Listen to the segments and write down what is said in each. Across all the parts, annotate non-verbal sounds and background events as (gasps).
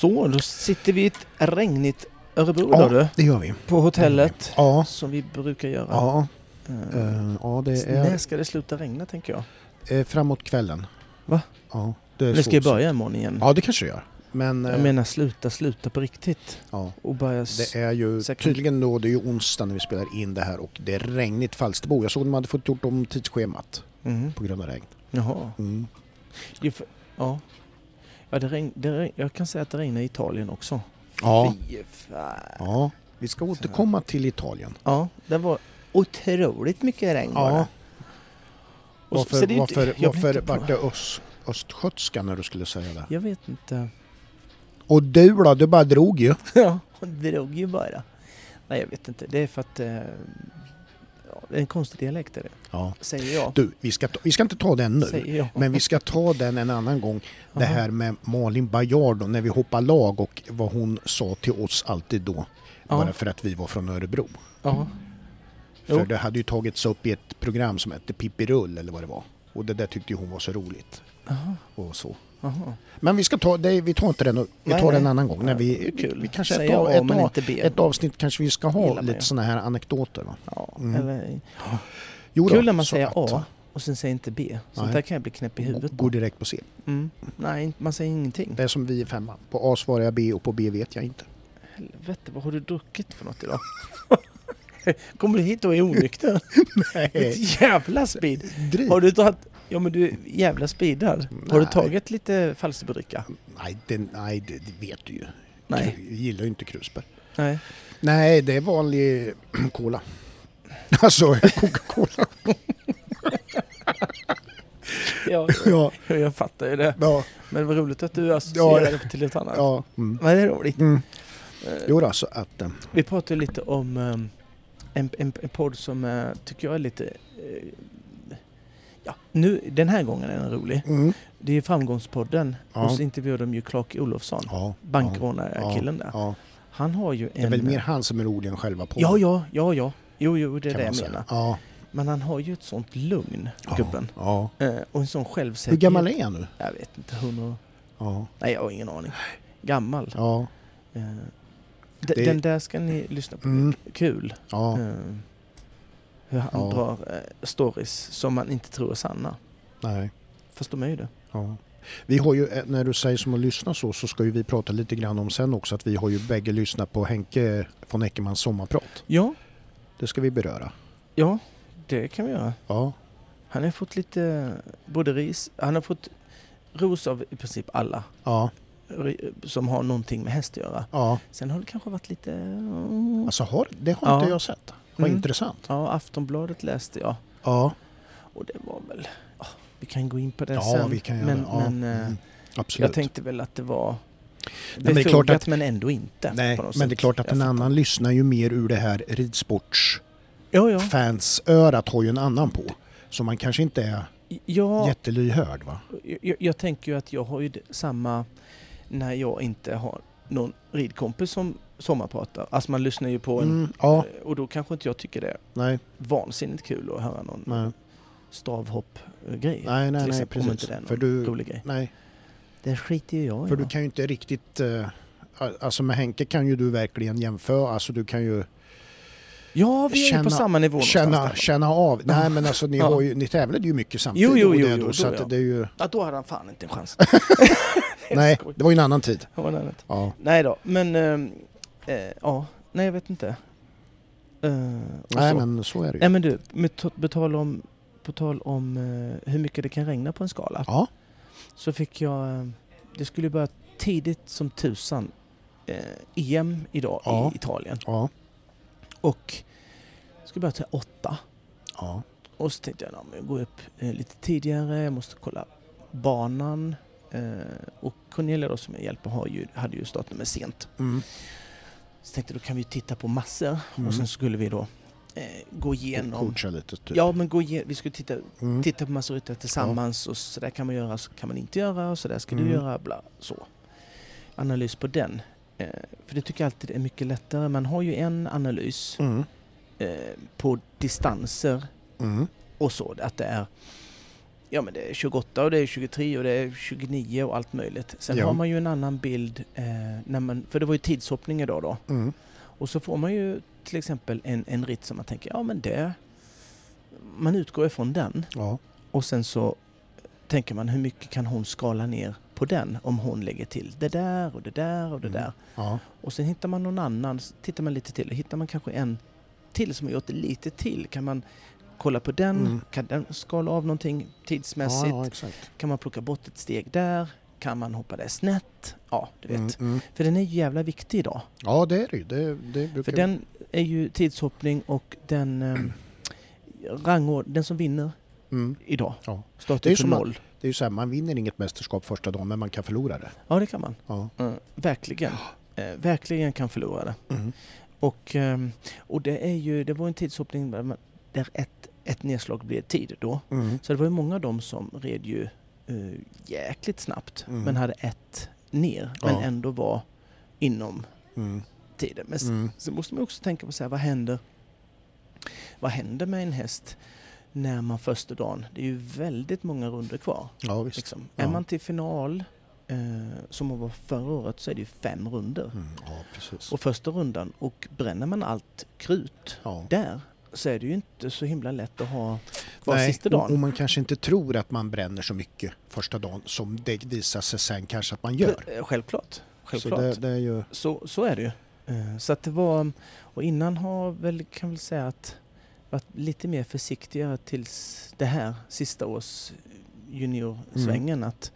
Så, då sitter vi i ett regnigt Örebro Ja, då du, det gör vi. på hotellet. Ja, Som vi brukar göra. ja, eh, ja det När är ska det sluta regna tänker jag? eh, framåt kvällen. Va? Ja, det är Det ska ju börja imorgon igen. Ja, det kanske det gör. Men Jag eh, menar sluta, sluta på riktigt. ja, Och börja... det är ju Säkert. tydligen då, det är ju onsdag när vi spelar in det här och det är regnigt Falsterbo. Jag såg att de hade fått gjort om tidsschemat Mhm. på grund av regn. Jaha. Mm. Ja. Ja, det regn, det regn, jag kan säga att det regnar i Italien också. Ja, ja, vi ska återkomma till Italien. Ja, det var otroligt mycket regn var Ja, det. Och så- så varför, det inte- varför, vet varför inte vart det öst, östgötska när du skulle säga det? Jag vet inte. Och du då, du bara drog ju. (laughs) Ja, drog ju bara. Nej, jag vet inte. Det är för att... Eh, en konstig dialekt är det. Ja. Säger jag. Du, vi ska, ta, vi ska inte ta den nu. Men vi ska ta den en annan gång. Det här med Malin Baryard och när vi hoppade lag och vad hon sa till oss alltid då. Bara för att vi var från Örebro. Ja. För Jo. det hade ju tagits upp i ett program som hette Pippi Rull eller vad det var. Och det där tyckte hon var så roligt. Jaha. Och så. Jaha. Men vi ska ta, det, vi tar inte den nu. Vi Nej, tar den en nej. annan gång. När Ja, vi, kul. vi kanske ett, av, ett, av, ett avsnitt kanske vi ska ha lite sådana här anekdoter. Va? Ja, Mm. eller... Jo då, Kul när man säger att- A och sen säger inte B. Sånt Nej. där kan jag bli knäpp i huvudet Går direkt på C. Mm. Nej, man säger ingenting. Det är som vi i femman. På A svarar jag B och på B vet jag inte. Helvete, vad har du druckit för något idag? (laughs) Kommer du hit och är onykter? (laughs) Ett jävla speed! Har du tagit... Ja men du är jävla speedad. Har du tagit lite Falsterbodricka? Nej, det, nej det, det vet du ju. Nej. Jag gillar ju inte krusbär. Nej. Nej, det är vanlig (clears throat) cola. (laughs) Alltså Coca-Cola. (laughs) Ja, (laughs) ja, jag fattar ju det. ja, Men vad roligt att du associerar det till ett annat. ja. Mm. Men det är roligt. Mm. Eh, Jo då, så att... eh, Vi pratade lite om ehm, en, en, en podd som eh, tycker jag är lite... eh, ja, nu, den här gången är den rolig. Mm. Det är Framgångspodden Ja. och så intervjuade de ju Clark Olofsson, Ja, bankrånarkillen där. ja. Han har ju en... Det är väl mer han som är rolig än själva på. Ja, ja, ja, ja. Jo, jo, det är kan det jag menar. Ja, Men han har ju ett sånt lugn, gubben. Ja. Eh, och en sån Hur självsäkerhet. gammal är han nu? Jag vet inte, 100... Ja, Nej, jag har ingen aning. Gammal. ja, Eh, d- Det- Den där ska ni lyssna på. Mm. Kul. ja. Eh, hur han Ja. drar eh, stories som man inte tror är sanna. Nej. Fast de är ju det. Ja. Vi har ju, eh, när du säger som att lyssna så, så ska ju vi prata lite grann om sen också att vi har ju bägge lyssnat på Henke von Eckermans sommarprat. Ja, Det ska vi beröra. ja, det kan vi göra. Ja, Han har fått lite, både ris, han har fått ros av i princip alla ja, som har någonting med häst att göra. ja. Sen har det kanske varit lite... mm, Alltså har, det har Ja. inte jag sett. Vad Mm. intressant. Ja, Aftonbladet läste jag. Ja, Och det var väl... Ja, vi kan gå in på det ja sen. vi kan göra men. Ja. men eh, mm. Absolut. jag tänkte väl att det var men det är befogat klart att- men ändå inte. Nej, men det är klart att en annan lyssnar ju mer ur det här ridsports Ja, ja. fansörat har ju en annan på. Så man kanske inte är ja jättelyhörd va? jag, jag tänker ju att jag har ju samma när jag inte har någon ridkompis som sommarpratar. Alltså man lyssnar ju på en... Mm, ja, eh, Och då kanske inte jag tycker det är nej, vansinnigt kul att höra någon nej, stavhopp-grej. nej, nej, nej exempel, om precis. inte det är någon För du, rolig grej. nej, Det skiter ju jag i. för du va? kan ju inte riktigt, eh, alltså med Henke kan ju du verkligen jämföra, alltså du kan ju Ja, vi är ju på känna- samma nivå känna, känna av. Nej men alltså ni, (laughs) Ja. har ju, ni tävlade ju mycket samtidigt. Jo, jo, jo, jo, då, så då, det är ju, Ja, då hade han fan inte en chans. (laughs) nej, (laughs) det var ju en annan tid. Det var något annat. Ja. Nej då, men... ehm, eh, ja, nej jag vet inte. Och Nej så. men så är det ju. Nej men du, på tal om, på tal om eh, hur mycket det kan regna på en skala. Ja, Så fick jag, eh, det skulle börja tidigt som tusan EM idag Ja. i Italien. ja, Och skulle börja till åtta. ja, Och så tänkte jag, ja, men jag går upp lite tidigare, jag måste kolla banan. Och Cornelia då som jag hjälper har ju, hade ju startnummer sent. mm. Så tänkte då kan vi titta på massor Mm. och sen skulle vi då eh, gå igenom. coacha lite typ. Ja, men gå igenom, vi skulle titta, Mm. titta på massor ryttare tillsammans och så där kan man göra, så kan man inte göra och så där ska Mm. du göra, bla så. Analys på den. Eh, för det tycker jag alltid är mycket lättare. Man har ju en analys Mm. eh, på distanser Mm. och så. Att det är ja men det är 28 och det är 23 och det är 29 och allt möjligt. Sen Ja. har man ju en annan tidsbild, eh, när man, för det var ju tidshoppning idag då. Mm. Och så får man ju till exempel en, en ritt som man tänker, ja men det... Man utgår ifrån den Ja. och sen så tänker man hur mycket kan hon skala ner på den om hon lägger till det där och det där och det Mm. där. Ja. Och sen hittar man någon annan, tittar man lite till hittar man kanske en till som har gjort det lite till. Kan man kolla på den? Mm. Kan den skala av någonting tidsmässigt? Ja, ja. Kan man plocka bort ett steg där? Kan man hoppa det snett? Ja, du vet. Mm, mm. För den är ju jävla viktig idag. Ja, det är det. Det, det brukar För den är ju tidshoppning och den eh, rangord, den som vinner Mm. idag Ja. Det är startar ju på noll. Det är ju så här, man vinner inget mästerskap första dagen men man kan förlora det. Ja, det kan man. Ja. Eh, verkligen. (gasps) Eh, verkligen kan förlora det. Mm. Och, ehm, och det är ju, det var en tidshoppning där, man, där ett, ett nedslag blev tid då. Mm. Så det var ju många av dem som red ju uh, jäkligt snabbt Mm. men hade ett ner men Ja. ändå var inom Mm. tiden. Men Mm. så måste man också tänka på så här, vad händer, vad händer med en häst när man första dagen, det är ju väldigt många runder kvar. Ja. Liksom. Ja. Är man till final eh, som man var förra året så är det ju fem runder. Mm. Ja. Och första rundan, och bränner man allt krut där så är det ju inte så himla lätt att ha kvar Nej, sista dagen. och man kanske inte tror att man bränner så mycket första dagen som det visar sig sen kanske att man gör. Eh, Självklart. Så Självklart. det, det är ju... Så, så är det ju. Eh, Så att det var, och innan har väl, kan väl säga att varit lite mer försiktigare tills det här sista års juniorsvängen att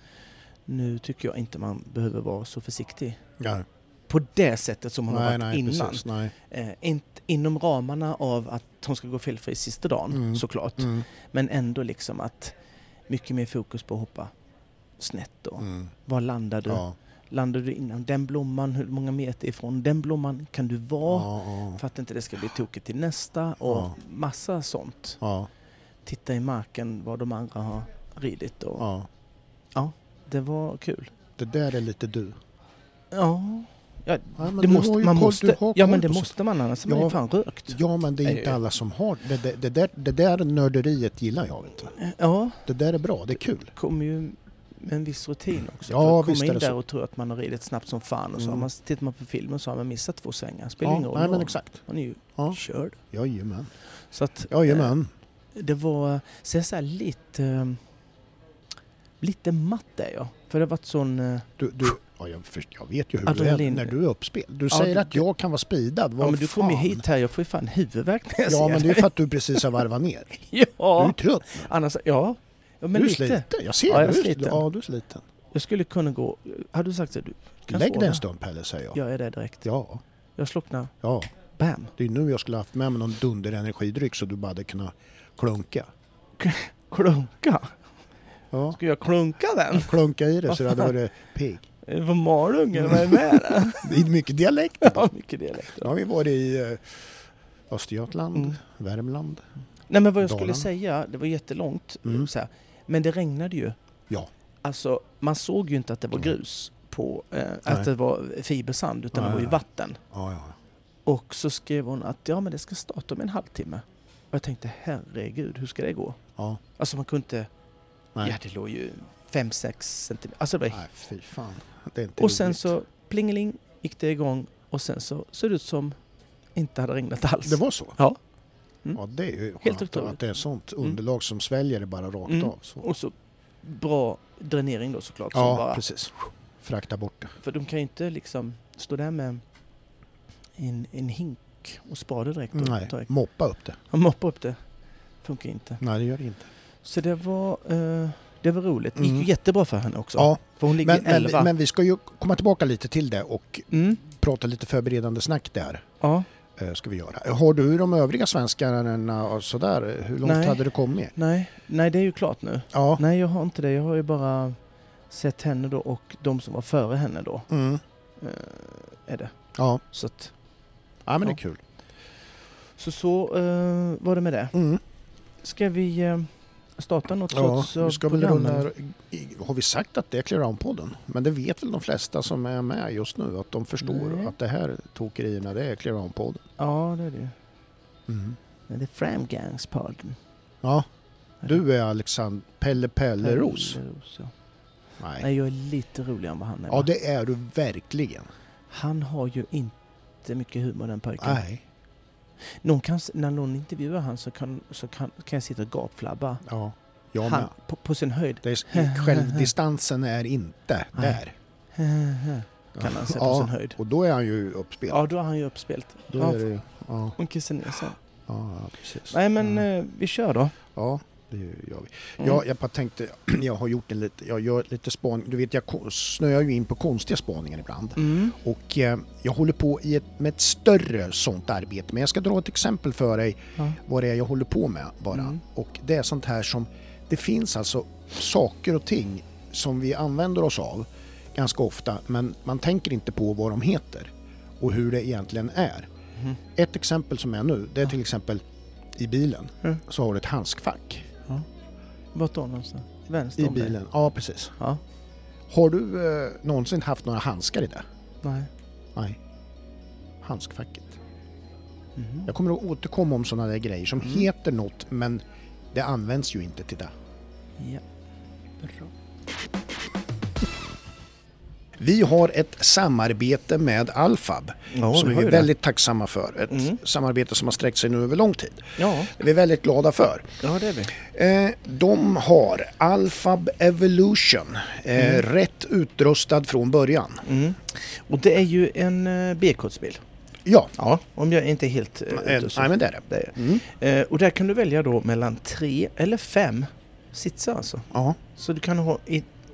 nu tycker jag inte man behöver vara så försiktig Ja. på det sättet som man har Nej, varit nej, innan. precis. Nej. Eh, inte, inom ramarna av att hon ska gå felfri sista dagen Mm. såklart. Mm. Men ändå liksom att mycket mer fokus på att hoppa snett och Mm. var landar du? Ja. Landar du innan den blomman? Hur många meter ifrån den blomman kan du vara? Ja, ja, För att inte det ska bli tokigt till nästa och Ja. massa sånt. ja, Titta i marken vad de andra har ridit och ja. det var kul. Det där är lite du. Ja, ja Ja, men det måste, man koll- måste, ja men det måste man annars är man Ja. ju fan rökt. Ja, men det är Nej, inte eh. alla som har det. Det, det, där, det där nörderiet gillar jag. Vet du. Ja, Det där är bra, det är kul. kommer ju med en viss rutin också. Ja, För att komma är in det där så. och tro att man har ridit snabbt som fan och så Mm. man, tittar man på filmen så har man missat två svängar. Spelar Ja, ingen roll. nej, men exakt. Man är ju Ja. körd. Jajamän. Så att, Jajamän. eh, det var, så jag här lite, eh, lite matt är jag. För det har varit sån, eh, Du, du, ja, jag, först, jag vet ju hur Adrenalin. du är när du är uppspel. Du Ja, säger du- att jag kan vara speedad. Vad ja men du fan? kom ju hit här, jag får ju fan huvudvärk när jag Ja, men det är för att du precis har varvat ner. (laughs) Du är Ja, trött. annars, ja. ja men du är lite. sliten. Jag ser Ja, jag är du, sliten. Ja, du är sliten. Jag skulle kunna gå, hade du sagt att du kan Lägg dig en stund Pelle, säger jag. Jag det direkt? Ja, Jag slocknar, ja. bam. Det är nu jag skulle haft med mig någon dunderenergidryck så du bara hade kunnat klunka. (laughs) Klunka? Ja, Ska jag klunka den? klunka i det så det hade varit pigg. Är det för Malungen? Vad är det med det? (laughs) Det är mycket dialekt. (laughs) Ja, mycket dialekter. Nu har vi varit i eh, Östergötland, Mm. Värmland. Nej men vad jag Dalarna. skulle säga, det var jättelångt, Mm. så här. men det regnade ju. Ja. Alltså man såg ju inte att det var Nej. grus på, eh, att det var fibersand utan det Nej, var ju vatten. Ja, ja. Och så skrev hon att ja men det ska starta om en halvtimme. Och jag tänkte herregud, hur ska det gå? ja. Alltså man kunde inte, Nej. ja det låg ju 5-6 centimeter. Alltså det var, Nej, fy fan. Och sen roligt. så plingeling gick det igång och sen så såg det ut som inte hade regnat alls. Det var så? Ja. Mm. Ja, det är ju Helt skönt otroligt. att det är sånt Mm. underlag som sväljer det bara rakt Mm. av. Så. Och så bra dränering då såklart. som Ja, bara, precis. Frakta bort det. För de kan ju inte liksom stå där med en, en hink och spade direkt. och Nej, direkt. moppa upp det. Och moppa upp det. Funkar inte. Nej, det gör det inte. Så det var, eh, det var roligt. Det gick Mm. jättebra för henne också. Ja, För hon ligger men, men, 11. men vi ska ju komma tillbaka lite till det och mm, prata lite förberedande snack där. ja, eh, Ska vi göra. Har du de övriga svenskarna och sådär? Hur långt Nej. hade du kommit? nej, nej det är ju klart nu. Ja. Nej jag har inte det. Jag har ju bara sett henne då och de som var före henne då. Mm. Eh, är det. Ja. Så att, ja, men det Ja. är kul. så, så eh, var det med det. Mm. Ska vi eh, starta något Ja, sorts vi ska väl program, eller? i- har vi sagt att det är Clearound-podden? Men det vet väl de flesta som är med just nu att de förstår Nej. att det här tokerierna det är Clearound-podden. Ja, det är det. Mm. Men det är Framgangspodden. Ja, Du är Alexander Pelle Pelleros? Pelleros, ja. Nej. Nej, jag är lite roligare än vad han är. Ja, det är du verkligen. Han har ju inte mycket humor den pojken. Nej. Någon kan, när någon intervjuar han så kan, så kan, kan jag sitta och gapflabba. Ja, jag Han, på, på sin höjd. Det är, självdistansen är inte där. (laughs) kan han säga på Ja, sin höjd. Och då är han ju uppspelad. Ja, då har han ju uppspelt. Då Ja, är det, ja, hon kissar ner sig. ja, precis. Nej men ja. eh, vi kör då. ja, det gör vi. Mm. Ja, jag bara tänkte, (clears throat) jag har gjort en lite, jag gör lite spaning. Du vet, jag snöar ju in på konstiga spaningar ibland. Mm. Och eh, jag håller på i ett, med ett större sånt arbete. Men jag ska dra ett exempel för dig Ja. vad det är jag håller på med bara. Mm. Och det är sånt här som, det finns alltså saker och ting som vi använder oss av ganska ofta men man tänker inte på vad de heter och hur det egentligen är. Mhm. Ett exempel som är nu, det är till exempel i bilen Mm. så har du ett handskfack Vart då någonstans? Vänster i om dig? bilen. Ja, precis. Ja. Har du eh, någonsin haft några handskar i det? Nej. Nej. Handskfacket. Mhm. Jag kommer att återkomma om sådana där grejer som Mm. heter något men det används ju inte till det. Ja. Bra. Vi har ett samarbete med Alfab Ja, som vi är ju det. väldigt tacksamma för. Ett Mm. samarbete som har sträckt sig nu över lång tid. Ja, Det är vi väldigt glada för. ja det är vi. Eh, de har Alfab Evolution, eh, Mm. rätt utrustad från början. Mm. Och det är ju en uh, B-kodsbil. Ja, Ja, om jag inte är helt eh, nej men det är det. Det är. Mm. Eh, och där kan du välja då mellan tre eller fem sitsar alltså. Ja, Så du kan ha i,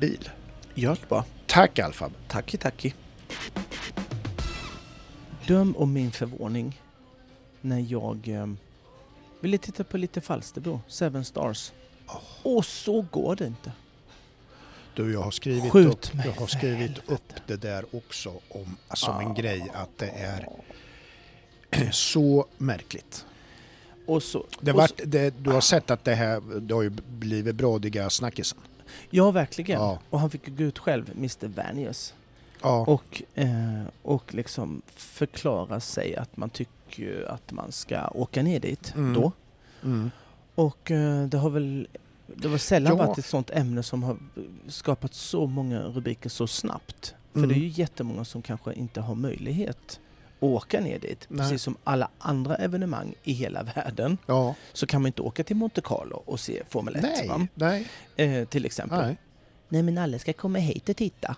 bil. gör det bara. Tack Alfab. Tacki tacki. Döm om min förvåning när jag eh, ville titta på lite Falsterbo, Seven Stars. Och så går det inte. Du, jag har skrivit, Skjut upp, jag har skrivit upp det där också om, som en Ah. grej att det är (clears throat) så märkligt. Och så, Det och vart, så, det, du har sett att det här det har ju blivit brådiga snackisen. Ja, verkligen. Ja. Och han fick gå ut själv, Mr Vanius. Ja, Och, eh, och liksom förklara sig att man tycker att man ska åka ner dit Mm. då. mm. Och eh, det har väl det var sällan Ja. varit ett sånt ämne som har skapat så många rubriker så snabbt. För Mm. det är ju jättemånga som kanske inte har möjlighet åka ner dit. Nej. Precis som alla andra evenemang i hela världen ja. så kan man inte åka till Monte Carlo och se Formel 1. Nej, Va? nej, Eh, till exempel. nej. Nej men alla ska komma hit och titta.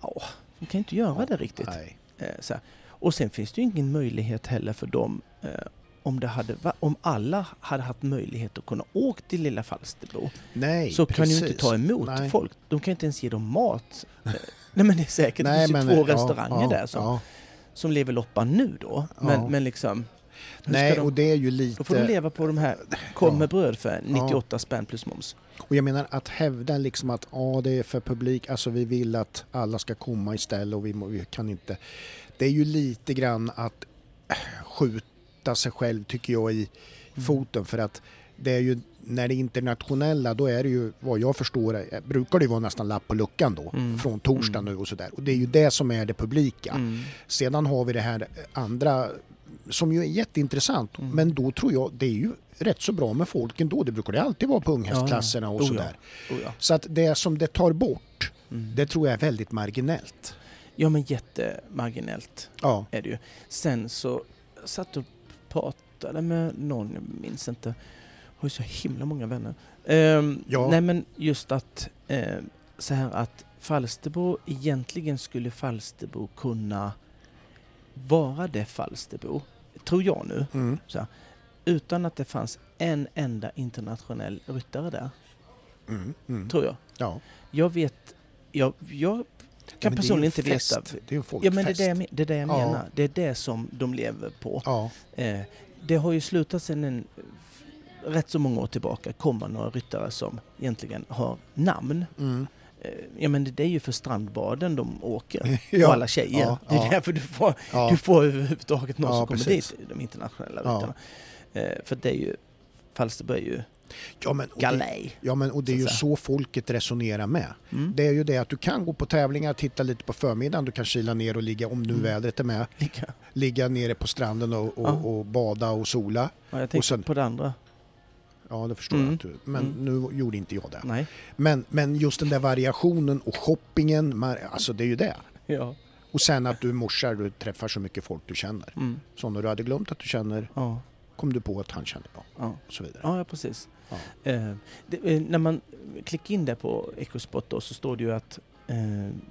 Ja, de kan inte göra det riktigt. nej. Eh, så här. Och sen finns det ju ingen möjlighet heller för dem eh, om, det hade, om alla hade haft möjlighet att kunna åka till lilla Falsterbo Nej, så kan ju inte precis. ta emot Nej. folk. De kan inte ens ge dem mat. Eh, Nej men det är säkert det finns ju två ja, restauranger ja, där Ja. Som lever loppan nu då. Men, Ja. men liksom... Nej, de, och det är ju lite... då får de leva på de här korv med Ja. bröd för 98 spänn plus moms. Och jag menar att hävda liksom att ja, det är för publik, alltså vi vill att alla ska komma istället och vi, vi kan inte. Det är ju lite grann att äh, skjuta sig själv tycker jag i Mm. foten för att det är ju när det är internationella då är det ju vad jag förstår eh, brukar det vara nästan lapp på luckan då Mm. från torsdag Mm. nu och sådär och det är ju det som är det publika. Mm. Sedan har vi det här andra som ju är jätteintressant Mm. men då tror jag det är ju rätt så bra med folk ändå. Det brukar det alltid vara på unghästklasserna och Oh ja. sådär. Oh ja. Så att det som det tar bort, Mm. det tror jag är väldigt marginellt. ja men jättemarginellt Ja, är det ju. Sen så satt och pratade med någon, jag minns inte, har ju så himla många vänner. Ehm, Ja. Nej men just att eh, så här att Falsterbo, egentligen skulle Falsterbo kunna vara det Falsterbo, tror jag nu, mm. utan att det fanns en enda internationell ryttare där, Mm. Mm. tror jag. Ja. Jag vet, jag, jag kan personligen inte fest. veta. Det är en folkfest. Ja men det är det jag, det, är det jag Ja. menar. Det är det som de lever på. Ja, Eh, det har ju slutat sedan en rätt så många år tillbaka komma några ryttare som egentligen har namn. mm. Eh, ja men det är ju för strandbaden de åker. (laughs) Ja. Och alla tjejer. Ja, Det är ja. därför du får, ja. du får överhuvudtaget någon som kommer precis. dit, de internationella ryttarna. Eh, för det är ju, Falsterbo är ju ja, men, och det, galej. ja, men och det är ju så folket resonerar med. Mm. Det är ju det att du kan gå på tävlingar, titta lite på förmiddagen, du kan kila ner och ligga, om nu Mm. vädret är med, Lika. ligga nere på stranden och, och, Ja. och bada och sola. Ja, jag tänkte sen- på det andra. Ja, det förstår Mm. jag. Att du, men nu gjorde inte jag det. Nej. Men, men just den där variationen och shoppingen, alltså det är ju det. Ja. Och sen att du morsar, du träffar så mycket folk du känner. Mm. Så när du hade glömt att du känner, Ja. kom du på att han känner bra. Ja. Och så vidare. Ja, precis. Ja. Eh, det, eh, när man klickar in där på Ecospot då, så står det ju att eh,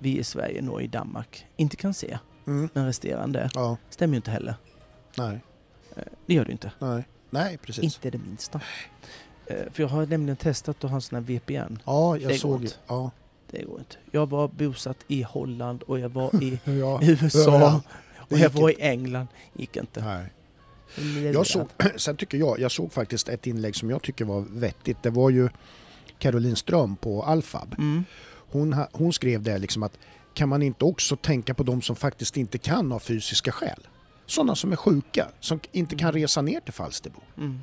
vi i Sverige, Norge, Danmark inte kan se Mm. den resterande. Ja, Stämmer ju inte heller. nej, Eh, det gör ju inte. nej, nej precis. Inte det minsta. Eh, för jag har nämligen testat att ha en sån här VPN. Ja, Det jag går såg. inte. Ja. Det går inte. Jag var bosatt i Holland och jag var i (laughs) Ja. USA överallt. och Det jag var i England. gick inte. Nej. Jag såg, (clears throat) sen tycker jag, jag såg faktiskt ett inlägg som jag tycker var vettigt. Det var ju Caroline Ström på Alfab. Mm. Hon, hon skrev det liksom att kan man inte också tänka på de som faktiskt inte kan av fysiska skäl? Sådana som är sjuka, som inte kan resa ner till Falsterbo. Mm.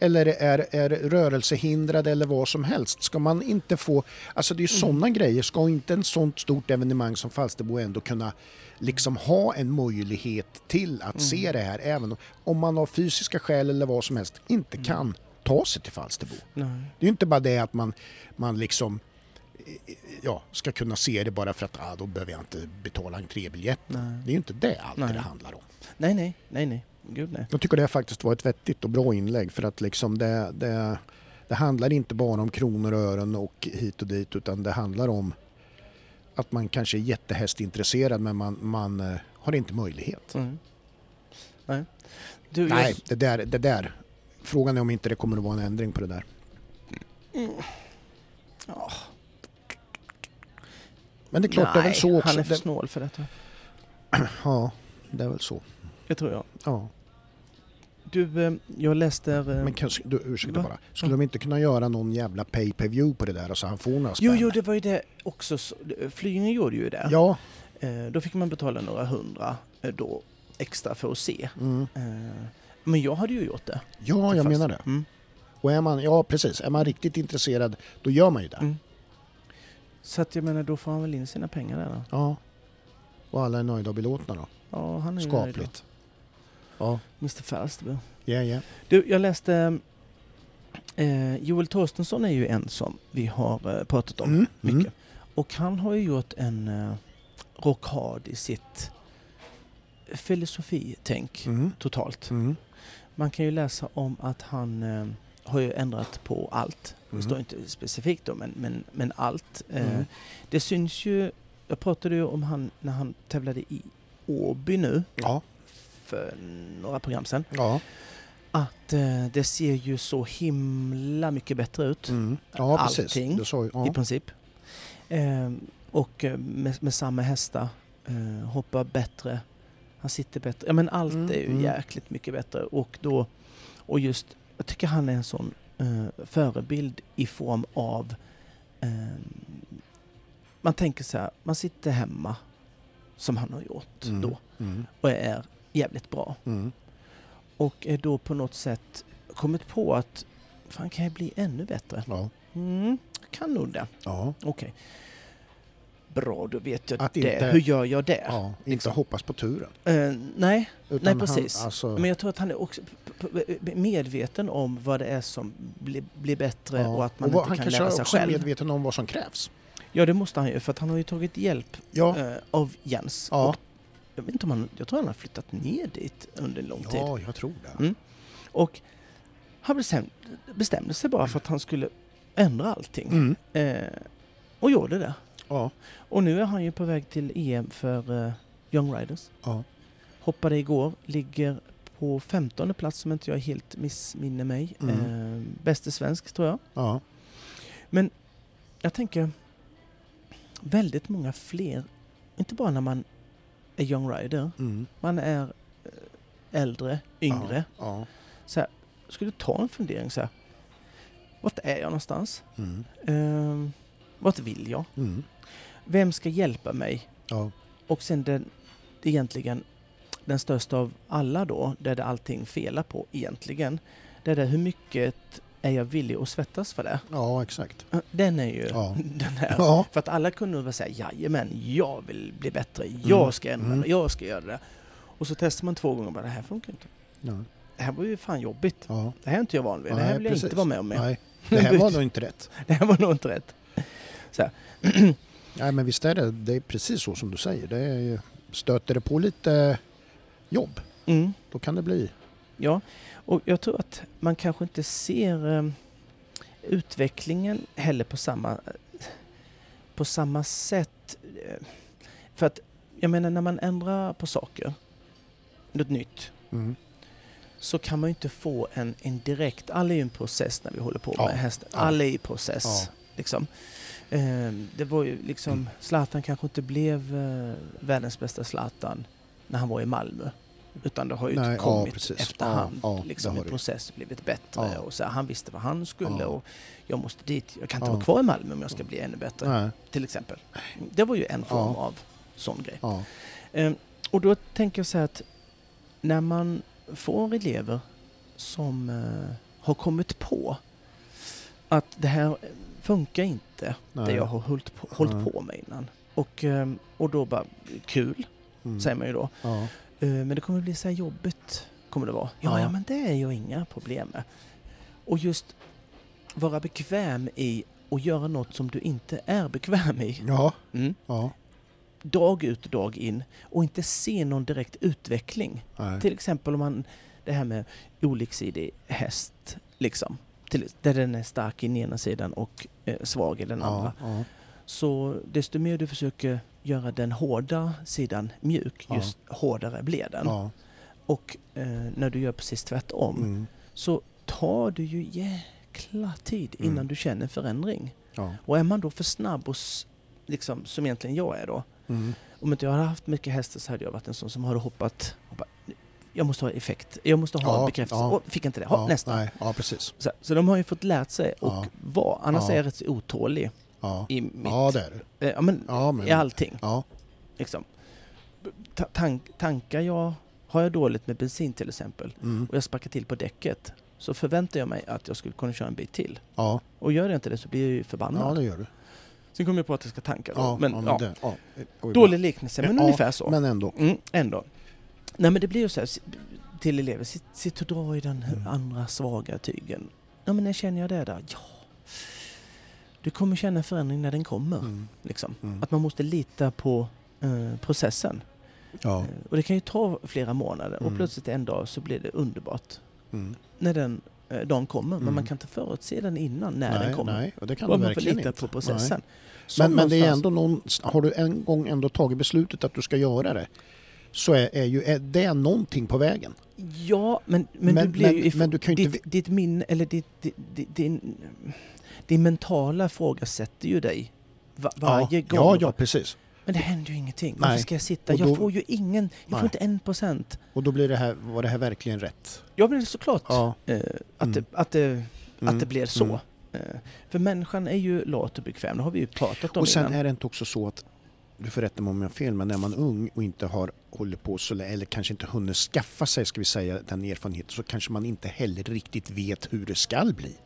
Eller är, är rörelsehindrade eller vad som helst. Ska man inte få, alltså det är ju Mm. sådana grejer, ska inte en sånt stort evenemang som Falsterbo ändå kunna liksom ha en möjlighet till att Mm. se det här även om man av fysiska skäl eller vad som helst inte Mm. kan ta sig till Falsterbo. Nej. Det är ju inte bara det att man, man liksom ja, ska kunna se det bara för att ah, då behöver jag inte betala entrébiljett. Nej. Det är ju inte det allt Nej. det handlar om. nej, nej, nej, nej. Gud nej. Jag tycker det faktiskt var ett vettigt och bra inlägg för att liksom det, det, det handlar inte bara om kronor och ören och hit och dit utan det handlar om att man kanske är jättehästintresserad men man, man eh, har inte möjlighet. Mm. Nej. Du, Nej, Jag, det där, det där. Frågan är om inte det kommer att vara en ändring på det där. Ja. Men det är klart, det är väl så också. han är för snål för detta. (clears throat) ja, det är väl så. Det tror jag. Ja. Du, eh, jag läste... eh, Men kanske, du, ursäkta Va? bara. Skulle de inte kunna göra någon jävla pay per view på det där så han får några spänn? jo, jo, det var ju det också. så- Flyinge gjorde ju det. Ja. Eh, Då fick man betala några hundra då extra för att se. Mm. Men jag hade ju gjort det. Ja, jag Fast- menar det. Mm. Och är man, ja precis, är man riktigt intresserad då gör man ju det. Mm. Så att jag menar, då får han väl in sina pengar där då. Ja. Och alla är nöjda och belåtna då. Ja, han är ju nöjd. Skapligt. Ja, Mr Falsterbo. ja, ja. Du, jag läste... Eh, Joel Torstensson är ju en som vi har eh, pratat om Mm, mycket. mm. Och han har ju gjort en eh, rockad i sitt filosofitänk Mm. totalt. Mm. Man kan ju läsa om att han eh, har ju ändrat på allt. Det Mm. står inte specifikt då, men, men, men allt. Eh, Mm. Det syns ju, jag pratade ju om han när han tävlade i Åby nu Ja, för några program sedan. ja. att eh, det ser ju så himla mycket bättre ut Mm. Ja, precis. Allting sa, ju- ja. i princip. Eh, och eh, med, med samma hästar, eh, hoppar bättre, han sitter bättre. Ja men allt Mm, är ju mm. jäkligt mycket bättre och då, och just, jag tycker han är en sån eh, förebild i form av eh, man tänker så här, man sitter hemma som han har gjort Mm. då Mm. och är jävligt bra. Mm. Och är då på något sätt kommit på att fan kan jag bli ännu bättre? Ja. Mm, kan nog det. Ja. Okej. Bra, då vet jag Att det. inte- Hur gör jag det? ja. Inte liksom. hoppas på turen. Eh, nej, Utan Nej, precis. Han, alltså, men jag tror att han är också medveten om vad det är som blir, blir bättre ja. och att man vad- inte han kan kanske lära är sig också själv. medveten om vad som krävs. Ja, det måste han ju, för att han har ju tagit hjälp Ja. eh, av Jens. Ja. Och jag, vet inte om han, jag tror han har flyttat ner dit under en lång tid. ja, jag tror det. Mm. Och han bestämde, bestämde sig bara för att han skulle ändra allting. Mm. Eh, och gjorde det. Ja. Och nu är han ju på väg till EM för eh, Young Riders. Ja. Hoppade igår, ligger på 15 plats om inte jag helt missminner mig. Mm. Eh, bäste svensk tror jag. Ja. Jag tänker väldigt många fler, inte bara när man är Young Rider, Mm. man är eh, äldre, yngre. Ja. Så här, skulle ta en fundering så här. Vart är jag någonstans? Mm. Eh, vart vill jag? Mm. Vem ska hjälpa mig? Ja. Och sen den, egentligen den största av alla då, där det allting felar på egentligen. Det är det hur mycket är jag villig att svettas för det? ja, exakt. Den är ju Ja. (laughs) den här. Ja. För att alla kunde väl säga jajamän, jag vill bli bättre, jag Mm. ska ändra Mm. jag ska göra det. Och så testar man två gånger och bara det här funkar inte. Ja. Det här var ju fan jobbigt. Ja. Det här är inte jag van vid. det här Nej, vill jag precis. inte vara med om. mer. Nej, det här var (laughs) nog inte rätt. Det här var nog inte rätt. (clears throat) Nej, men visst är det. Det är precis så som du säger. Det är, stöter det på lite jobb, Mm. då kan det bli... Ja, och jag tror att man kanske inte ser eh, utvecklingen heller på samma, på samma sätt. För att, jag menar när man ändrar på saker, något nytt, Mm. så kan man ju inte få en, en direkt... Alla är ju en process när vi håller på Ja. med hästar. Ja. Alla är i process. Ja. Liksom. Eh, det var ju liksom... Zlatan kanske inte blev eh, världens bästa Zlatan när han var i Malmö. Utan det har ju Nej, ja, kommit precis. efterhand. Ja, ja, liksom, en process blivit bättre. Ja. Och så här, han visste vad han skulle Ja. och jag måste dit. Jag kan inte Ja. vara kvar i Malmö om jag ska bli ännu bättre. Nej. Till exempel. Det var ju en form Ja. av sån grej. Ja. Eh, och då tänker jag så här att när man får elever som eh, har kommit på att det här funkar inte, det Nej. jag har hållit på, hållit på med innan. Och, eh, och då bara, kul, Mm. säger man ju då. Ja. Eh, men det kommer bli så här jobbigt, kommer det vara. Ja, Ja. ja, men det är ju inga problem med. Och just vara bekväm i att göra något som du inte är bekväm i. Ja. Mm. Ja. Dag ut och dag in och inte se någon direkt utveckling. Nej. Till exempel om man, det här med oliksidig häst, liksom. Till, där den är stark i den ena sidan och eh, svag i den andra. Ja. Ja. Så desto mer du försöker göra den hårda sidan mjuk, Ja. just hårdare blir den. Och eh, när du gör precis tvärtom Mm. så tar du ju jäkla tid innan Mm. du känner förändring. Och är man då för snabb och liksom, som egentligen jag är då, Mm. om inte jag hade haft mycket hästar så hade jag varit en sån som hade hoppat bara, jag måste ha effekt, jag måste ha Ja, bekräftelse. ja. Och fick inte det, ha, Ja. nästa. Nej. Ja, precis. Så, så de har ju fått lärt sig och Ja. vara, annars Ja. är jag rätt så otålig Ja. i mitt, Ja, det är det. eh, ja, men, men... i allting. Ja. Liksom. Ta tank, tankar jag, har jag dåligt med bensin till exempel Mm. och jag sparkar till på däcket så förväntar jag mig att jag skulle kunna köra en bit till. Ja. Och gör jag inte det så blir jag ju förbannad. ja, det gör du. Sen kommer jag på att jag ska tanka då. Ja, men, ja, ja, det, ja. Dålig liknelse, men ungefär så. Men ändå. Mm, ändå. Nej men det blir ju så här till elever, sitt, sitt och dra i den Mm. andra svaga tygen. Ja men när känner jag det där? Ja. Du kommer känna förändring när den kommer. Mm. Liksom. Mm. Att man måste lita på eh, processen. Ja. Eh, och det kan ju ta flera månader och Mm. plötsligt en dag så blir det underbart. Mm. När den eh, dagen kommer. Men Mm. man kan inte förutse den innan när nej, den kommer. nej, och det kan du man får lita inte. på processen. Men, men det är ändå någon, har du en gång ändå tagit beslutet att du ska göra det så är, är ju är det någonting på vägen. Ja, men, men, Men- du blir men- ju... men du kan ju inte ditt, ditt minne, eller ditt, ditt, ditt, din, din mentala fråga sätter ju dig va, varje ja, gång. Ja, ja, precis. Men det händer ju ingenting. Nej. Varför ska jag sitta? Då- jag får ju ingen... Jag Nej. får inte en procent. Och då blir det här, var det här verkligen rätt? Ja, men såklart Ja. eh, att, Mm. det, att, det, Mm. att det blir så. Mm. Eh, för människan är ju lat och bekväm. Det har vi ju pratat om Och sen innan. är det inte också så att, du får rätta mig om jag har fel, men när man är ung och inte har hållit på så eller kanske inte hunnit skaffa sig, ska vi säga, den erfarenheten, så kanske man inte heller riktigt vet hur det skall bli.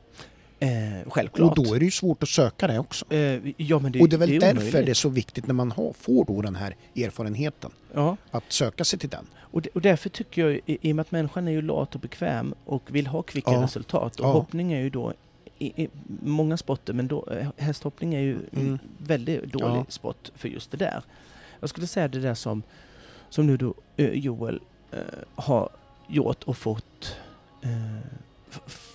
Eh, självklart. Och då är det ju svårt att söka det också. Eh, ja, men det, och det är väl därför omöjligt. det är så viktigt när man har, får då den här erfarenheten, Ja, att söka sig till den. och, det, och därför tycker jag, i, i och med att människan är ju lat och bekväm och vill ha kvicka Ja. resultat. Och hoppning är ju då i, i många sporter, men då, eh, hästhoppning är ju en Mm. väldigt dålig Ja. sport för just det där. Jag skulle säga det där som, som nu då eh, Joel eh, har gjort och fått, eh,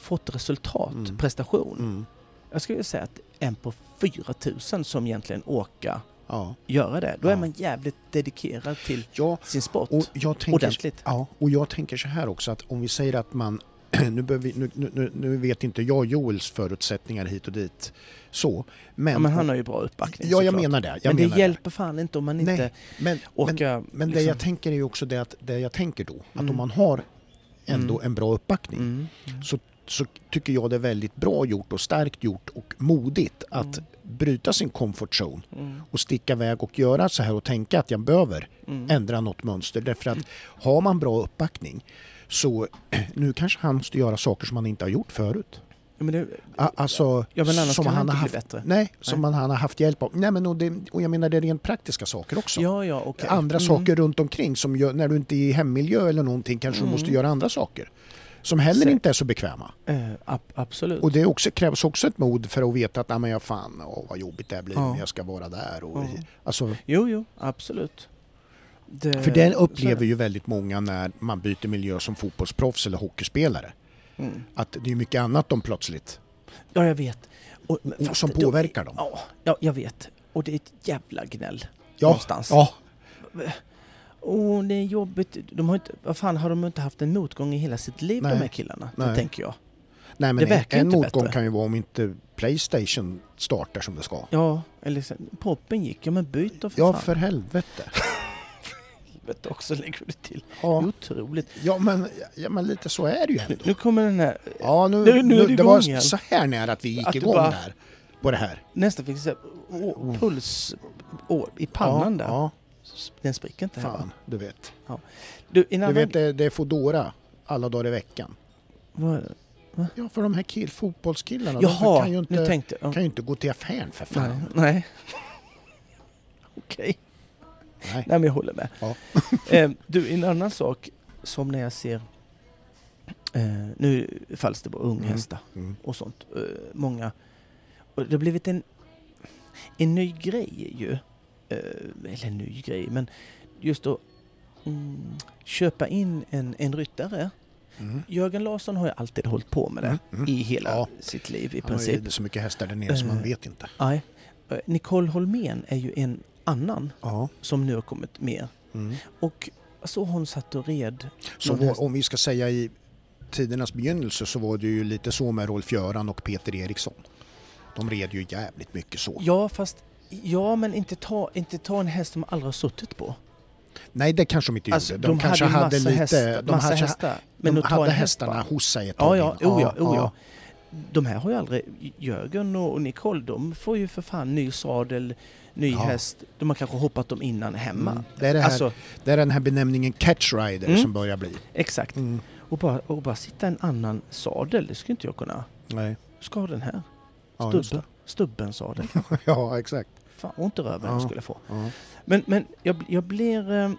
fått resultat, Mm. prestation. Mm. Jag skulle säga att en på 4000 som egentligen åker Ja. göra det. Då är Ja. man jävligt dedikerad till ja, sin sport. och jag tänker, Ordentligt. Ja, och jag tänker så här också att om vi säger att man (clears throat) nu, vi, nu, nu- nu, vet inte jag Joels förutsättningar hit och dit så. Men, ja, men han har ju bra uppbackning ja, jag såklart. menar det. Jag Men det menar hjälper fan inte om man inte Nej, Men, men, orkar... men det liksom- jag tänker är ju också det att det jag tänker då, att Mm. om man har ändå Mm. en bra uppbackning Mm. så, så tycker jag det är väldigt bra gjort och starkt gjort och modigt att Mm. bryta sin comfort zone Mm. och sticka iväg och göra så här och tänka att jag behöver Mm. ändra något mönster. Därför att har man bra uppbackning så (clears throat) nu kanske han måste göra saker som han inte har gjort förut. Ja, men det, Alltså, ja, men annars som kan han han inte har bli haft, bättre. Nej, som han har haft hjälp av. Nej, men och, det, och jag menar det är rent praktiska saker också. Ja, ja, okej. Andra Mm. saker runt omkring som gör, när du inte är i hemmiljö eller någonting kanske Mm. du måste göra andra saker. Som heller Så- inte är så bekväma. Eh, ab- absolut. Och det också, krävs också ett mod för att veta att, nej men jag fan, åh, vad jobbigt det här blir Ja. när jag ska vara där. Och, Ja. alltså, Jo, jo, absolut. Det, för det är upplever ju väldigt många när man byter miljö som fotbollsproffs eller hockeyspelare. Mm. Att det är mycket annat de plötsligt, Ja, jag vet. Och, men och som då- påverkar dem. Ja, ja, jag vet. Och det är ett jävla gnäll Ja, någonstans. ja, Åh, det är jobbigt. De har inte, vad fan, har de inte haft en motgång i hela sitt liv, Nej. de här killarna? Det Nej. tänker jag. nej Det men en, verkar en inte motgång bättre. kan ju vara om inte Playstation startar som det ska. Ja, eller så, poppen gick. Ja, men byt då för Ja, fan. för helvete. Helvete också (laughs) lägger du till. Ja, Otroligt. ja, men, ja, men lite så är det ju ändå. nu kommer den här, Ja, nu, Nu- nu är det det var igen. så här nära att vi gick Att du igång bara- där. På det här. nästan fick jag å, puls å, i pannan ja, där. Ja, Den spricker inte här va? fan, du vet. Du, innan Du vet, det, det är Foodora alla dagar i veckan. Vad, Ja, för de här kill, fotbollskillarna, jaha, kan ju, inte, tänkte jag. kan ju inte gå till affären för fan. Nej. nej. (laughs) Okej. Nej. Men jag håller med. Ja. (laughs) eh, du, en annan sak som när jag ser... Eh, nu falls det på unghästar Mm. och sånt. Eh, många... Och det har blivit en, en ny grej ju. Eh, eller en ny grej, men just att mm, köpa in en, en ryttare. Mm. Jörgen Larsson har ju alltid hållit på med det Mm. Mm. i hela Ja. sitt liv i Han har princip. ju så mycket hästar där nere som man Eh. vet inte. Nej. Eh, Nicole Holmén är ju en annan Ja. som nu har kommit med. Mm. Och så hon satt och red. Så häst. var, om vi ska säga i tidernas begynnelse så var det ju lite så med Rolf Göran och Peter Eriksson. De red ju jävligt mycket så. Ja, fast ja, men inte ta, inte ta en häst som aldrig har suttit på. Nej, det kanske de inte Alltså, gjorde. De, de kanske hade lite... hästar, de hade, hästar. Men de hade häst hästarna bara. hos sig ett Ja, tag ja, in. oh ja, oh ja. De här har ju aldrig... Jörgen och och Nicole, de får ju för fan ny sadel, ny Ja. häst. De har kanske hoppat dem innan hemma. Mm. Det, är det, här, Alltså, det är den här benämningen catch rider Mm. som börjar bli. exakt. Mm. Och bara, och bara sitta en annan sadel, det skulle inte jag kunna. Nej. Ska ha den här. Ja, just Stubben. Stubben sadel. (laughs) ja, exakt. Fan, ont i röven Ja. skulle få. Ja. Men, men jag, jag blir... eh,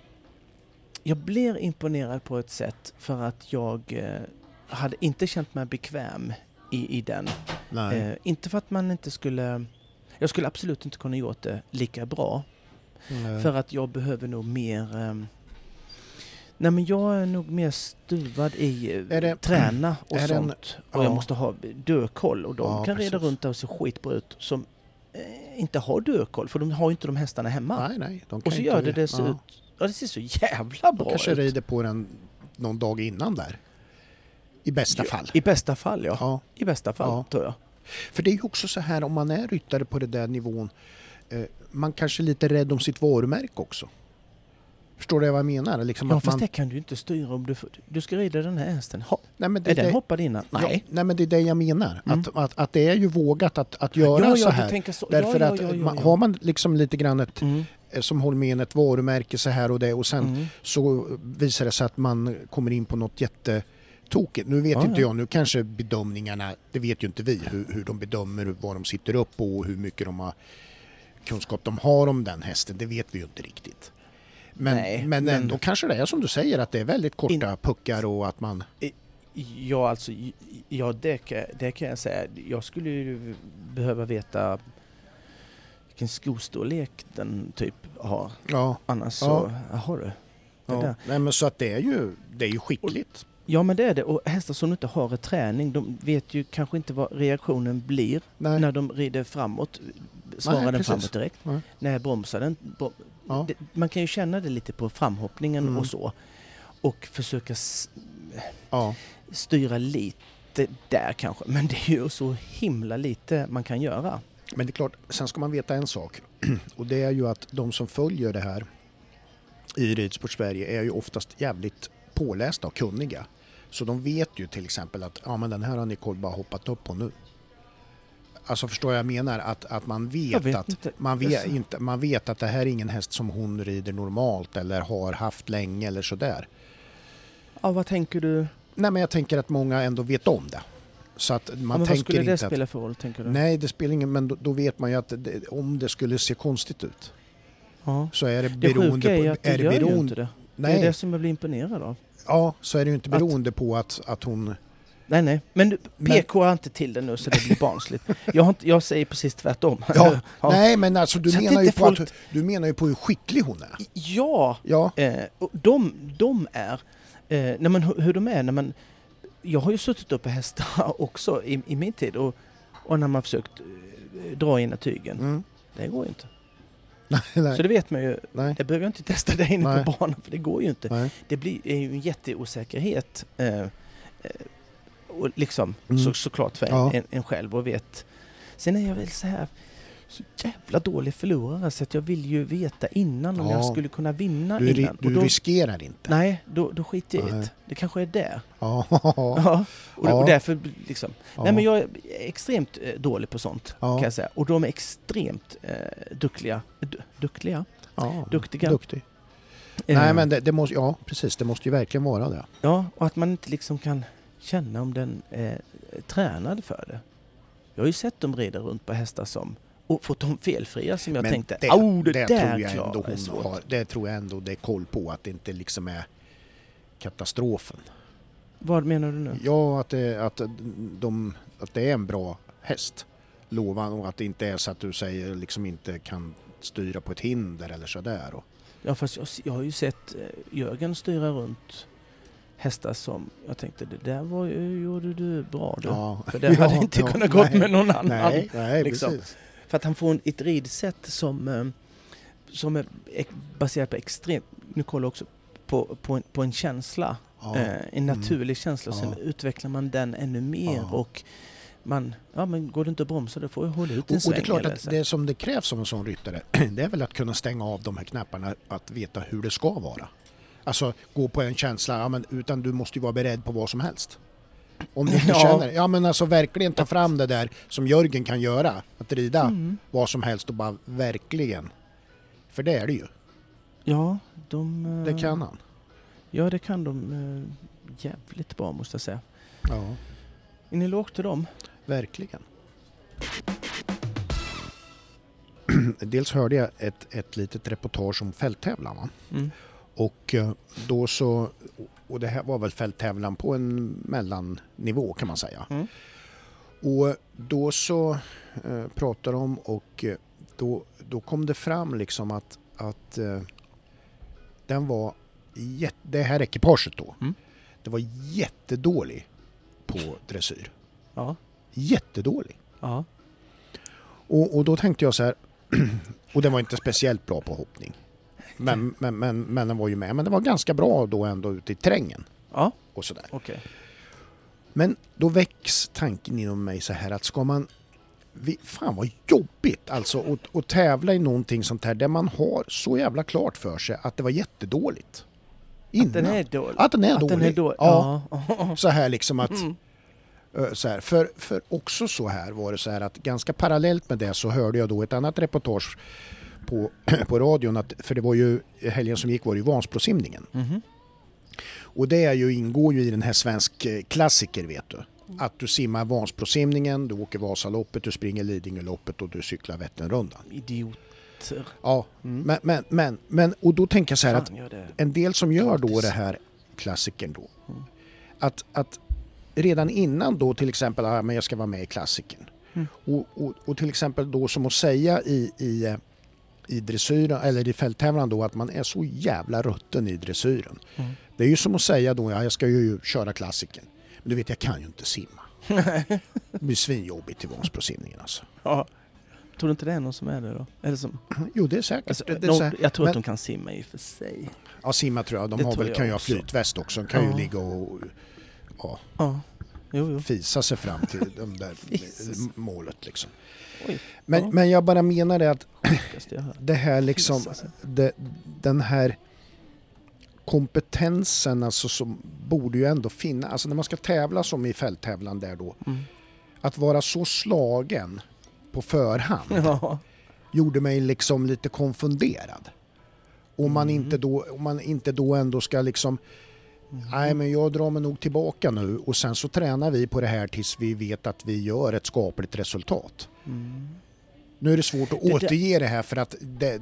Jag blir imponerad på ett sätt för att jag eh, hade inte känt mig bekväm i, i den. Nej. Eh, inte för att man inte skulle... Jag skulle absolut inte kunna gjort det lika bra. Nej. För att jag behöver nog mer... ehm, nej men jag är nog mer stuvad i eh, det- träna (clears throat) och det en- sånt. och jag ja. måste ha dökoll. Och de Ja, kan reda precis. runt där och se skitbra ut som eh, inte har dökoll. För de har ju inte de hästarna hemma. nej, nej. De och så gör det det se ja. ut... Ja, det ser så jävla De bra kanske ut. rider på den någon dag innan där. I bästa fall. I bästa fall, ja. Ja. I bästa fall, Ja. tror jag. För det är ju också så här om man är ryttare på den där nivån, eh, man kanske är lite rädd om sitt varumärke också. Förstår du vad jag menar? Liksom Ja, att fast man, det kan du inte styra om du... Du ska rida den här hästen. Ha, nej, men det, är den det, hoppad innan? ja, Nej. nej men det är det jag menar. Mm. Att, att, att det är ju vågat att, att göra ja, så ja, här. Du tänker så. Därför att man, har man liksom lite grann ett, Mm, eh, som en ett varumärke så här och det och sen mm. så visar det sig att man kommer in på något jättetokigt. Nu vet Ja, inte ja. jag, nu kanske bedömningarna, det vet ju inte vi hur, hur de bedömer vad de sitter upp på och hur mycket de har kunskap de har om den hästen, det vet vi ju inte riktigt. Men, Nej, men, men- ändå kanske det är som du säger att det är väldigt korta puckar och att man... Ja, alltså, ja, det, det kan jag säga. Jag skulle ju behöva veta vilken skostorlek den typ har. Ja, Annars så, Ja. jaha du. Det ja. Nej, men så att det är ju, det är ju skickligt. Ja men det är det. Och hästar som inte har träning, de vet ju kanske inte vad reaktionen blir Nej. när de rider framåt. Svarar Nej, den framåt direkt? Nej. När bromsar den? Bro- Ja. det, man kan ju känna det lite på framhoppningen Mm. och så. Och försöka Ja. styra lite där kanske. Men det är ju så himla lite man kan göra. Men det är klart, sen ska man veta en sak. (clears throat) Och det är ju att de som följer det här i Ridsport Sverige är ju oftast jävligt pålästa och kunniga. Så de vet ju till exempel att ja, men den här har Nicole bara hoppat upp på nu. Alltså förstår jag menar? Att, att man vet, vet att inte. Man, vet inte, man vet att det här är ingen häst som hon rider normalt eller har haft länge eller sådär. Ja, vad tänker du? Nej men jag tänker att många ändå vet om det. Så att Ja, man men vad tänker skulle det inte spela för roll, tänker du? Nej det spelar ingen men då, då vet man ju att det, om det skulle se konstigt ut Ja. så är det Det beroende sjuka är ju på... att det är det gör ju beroende, inte det. Det nej, är det som jag blir imponerad av. ja, så är det ju inte Att- beroende på att, att hon... Nej, nej. Men Men- PK har inte till det nu så det blir barnsligt. Jag, inte, jag säger precis tvärtom. Ja, (laughs) Nej men alltså du Så att menar, ju på folk- att, du menar ju på hur skicklig hon är. Ja, Ja, eh, de, de är... Eh, nej, men hur, hur de är när man... Jag har ju suttit upp på hästar (laughs) också i, i min tid och, och när man försökt eh, dra in tygen. mm. Det går ju inte. Nej, nej, Så det vet man ju. nej, Det behöver jag inte testa där inne Nej. på banan för det går ju inte. nej. Det blir, är ju en jätteosäkerhet. Eh, eh, och liksom Mm. så, såklart för en, Ja. en, en själv och vet. Sen är jag väl så här så jävla dålig förlorare så att jag vill ju veta innan om Ja. jag skulle kunna vinna Du, innan. du och då, riskerar inte. nej, då, då skiter jag i det. Det kanske är där. Ja, Ja. Och, därför liksom. ja. Nej men jag är extremt eh, dålig på sånt kan jag säga. Och de är extremt eh, duktiga. Du, duktiga? duktiga. Duktig. Eh, Nej men det, det måste, ja precis, det måste ju verkligen vara det. Ja, och att man inte liksom kan känna om den är tränad för det. Jag har ju sett dem rida runt på hästar som och fått dem felfria som jag Men tänkte, det, oh det, det där tror jag ändå hon svårt." har, det tror jag ändå det är koll på att det inte liksom är katastrofen. Vad menar du nu? Ja, att det, att, de, att det är en bra häst. Lovan och att det inte är så att du säger liksom inte kan styra på ett hinder eller sådär. Och, Ja, fast jag, jag har ju sett eh, Jörgen styra runt hästar som jag tänkte, det där var ju, gjorde du bra du. ja. För det hade (laughs) Ja, inte ja, kunnat gått nej, med någon annan. Nej, nej liksom. precis. För att han får ett ridsätt som, eh, som är baserat på extremt, nu kollar jag också på, på, en, på en känsla. Ja. eh, en naturlig känsla. Och sen Ja. utvecklar man den ännu mer. Ja. Och man, ja men går det inte att bromsa då får jag hålla ut en Och, och sväng. det är klart att det som det krävs av en sån ryttare, (clears throat) det är väl att kunna stänga av de här knapparna, att veta hur det ska vara. Alltså gå på en känsla, ja, men, utan du måste ju vara beredd på vad som helst. Om du (laughs) inte Ja. känner, ja men alltså verkligen ta fram det där som Jörgen kan göra, att rida Mm. vad som helst och bara verkligen. För det är det ju, Ja, de... eh, det kan han. Ja, det kan de eh, jävligt bra måste jag säga. Ja, En eloge till dem. verkligen. (clears throat) Dels hörde jag ett, ett litet reportage om fälttävlan va? Mm. Och eh, då så, och det här var väl fälttävlan på en mellannivå kan man säga. Mm. Och då så eh, pratade de och eh, då, då kom det fram liksom att, att eh, den var, jätte, det här ekipaget då, Mm. det var jättedålig på dressyr. Ja. Jättedålig. Ja. Och, och då tänkte jag så här, (clears throat) och den var inte speciellt bra på hoppning. Men, men, men, men den var ju med, men det var ganska bra då ändå ute i terrängen. Ja, och sådär. okej. Men då väcks tanken inom mig så här att ska man... vi- Fan vad jobbigt alltså att, att tävla i någonting sånt här där man har så jävla klart för sig att det var jättedåligt. Att den är dålig. Att den är Att dålig. den är dålig. Ja. Ja. Så här liksom att... Mm. Så här. För, för också så här var det så här att ganska parallellt med det så hörde jag då ett annat reportage på, (clears throat) på radion. Att, för det var ju helgen som gick var det ju Vansbrosimningen. Mhm. Och det är ju, ingår ju i den här svensk eh, klassiker vet du. Att du simmar Vansbrosimningen, du åker Vasaloppet, du springer Lidingöloppet och du cyklar Vätternrundan. Idioter. Ja, Mm. men, men, men, men och då tänker jag så här att en del som gör då det här klassikern då. Mm. Att, att redan innan då till exempel, ah, men jag ska vara med i klassikern. Mm. Och, och, och till exempel då som att säga i, i, eh, i dressyren eller i fälttävlan då att man är så jävla rutten i dressyren. Mm. Det är ju som att säga då, ja jag ska ju köra klassikern. Men du vet jag kan ju inte simma. Det blir svinjobbigt till Vansbrosimningen alltså. Ja. Tror du inte det är någon som är det då? Eller som, (clears throat) Jo det är säkert. alltså, det, det är någon, jag tror men- att de kan simma i och för sig. ja simma tror jag, de det har väl, kan ju ha flytväst också. De kan ju Ja. ligga och ja, Ja. Jo, jo. fisa sig fram till (laughs) de där målet liksom. Oj, Men, Ja. men jag bara menar det att (clears throat) det här liksom, det, den här kompetensen alltså som borde ju ändå finnas, alltså när man ska tävla som i fälttävlan där då, Mm. att vara så slagen på förhand Ja. gjorde mig liksom lite konfunderad. Om man, Mm. inte då, om man inte då ändå ska liksom Nej men jag drar mig nog tillbaka nu och sen så tränar vi på det här tills vi vet att vi gör ett skapligt resultat. Mm. Nu är det svårt att Det där- återge det här för att det,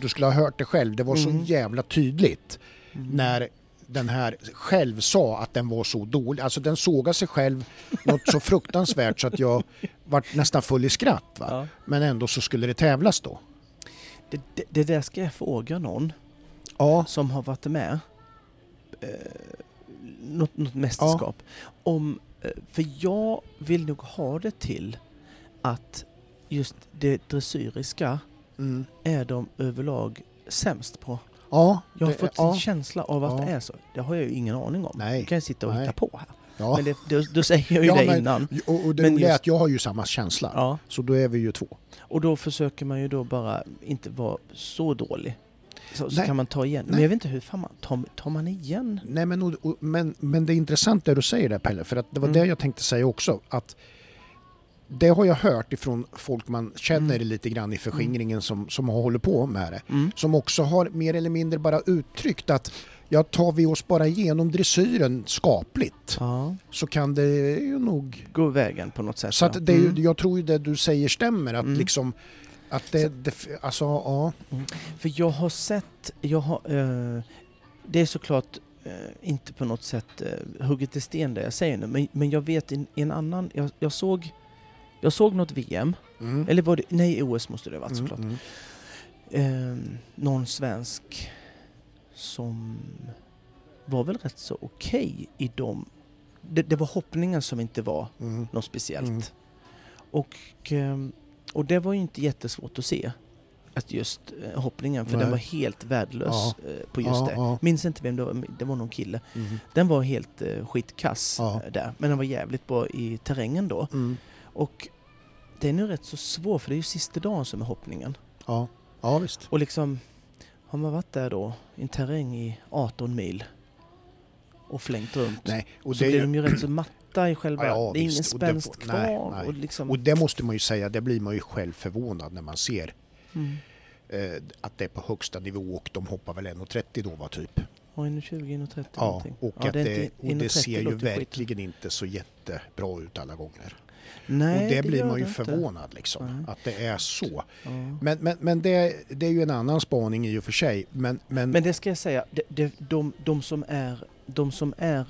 du skulle ha hört det själv. Det var så Mm. jävla tydligt Mm. när den här själv sa att den var så dålig. Alltså den sågade sig själv något så fruktansvärt så att jag vart nästan full i skratt. Va? Ja. Men ändå så skulle det tävlas då. Det, det, det där ska jag fråga någon Ja, som har varit med eh, något, något mästerskap. Om, eh, för jag vill nog ha det till att just det dressyriska mm. är de överlag sämst på. ja, Jag har det- fått ja, en känsla av att Ja. det är så. Det har jag ju ingen aning om. Nej. Nu kan jag sitta och Nej. hitta på här. ja. Men det, då, då säger jag ju Ja, det men- innan. Och, och det men roliga är just- att jag har ju samma känsla. Ja. Så då är vi ju två. Och då försöker man ju då bara inte vara så dålig. Så, så kan man ta igen. Men Nej. jag vet inte hur fan man tar, tar man igen? Nej, men, och, men, men det är intressant det du säger där Pelle, för att det var Mm. det jag tänkte säga också. Att det har jag hört ifrån folk man känner Mm. lite grann i förskingringen som, som hållit på med det. Mm. Som också har mer eller mindre bara uttryckt att ja, tar vi oss bara igenom dressyren skapligt Ja, så kan det ju nog... gå vägen på något sätt. Så att det Mm. jag tror ju det du säger stämmer, att Mm. liksom att det, det, alltså ja. För jag har sett, jag har, eh, det är såklart eh, inte på något sätt eh, hugget i sten det jag säger nu, men, men jag vet i en annan, jag, jag såg jag såg något VM, Mm. eller var det, nej OS måste det ha varit Mm, såklart. mm. Eh, någon svensk som var väl rätt så okej i dem. Det, det var hoppningen som inte var Mm. något speciellt. Mm. Och, ehm, och det var ju inte jättesvårt att se. Att just eh, hoppningen, för Nej. den var helt värdelös Ja. eh, på just Ja, det. ja. Minns inte vem det var, det var någon kille. Mm. Den var helt eh, skitkass där, men den var jävligt bra i terrängen då. Mm. Och det är nu rätt så svårt, för det är ju sista dagen som är hoppningen. Ja. ja, visst. Och liksom, har man varit där då, i en terräng i 18 mil och flängt runt, Nej, och så det blir ju- de ju rätt så matta i själva, Ja, ja, det är ingen visst. Och det spänst kvar. nej, nej. Och liksom, Och det måste man ju säga, det blir man ju själv förvånad när man ser mm. eh, att det är på högsta nivå och de hoppar väl 1,30 då va typ. Ja, 1,20, 1,30 Ja, någonting. och, Ja, det, och det 1,30 ser ju låter skit. verkligen inte så jättebra ut alla gånger. Nej, och det, blir gör man ju det förvånad liksom, Nej. att det är så. Ja. Men, men, men det, det är ju en annan spaning i och för sig. Men, men, Men det ska jag säga, de, de, de, de, som, är, de som är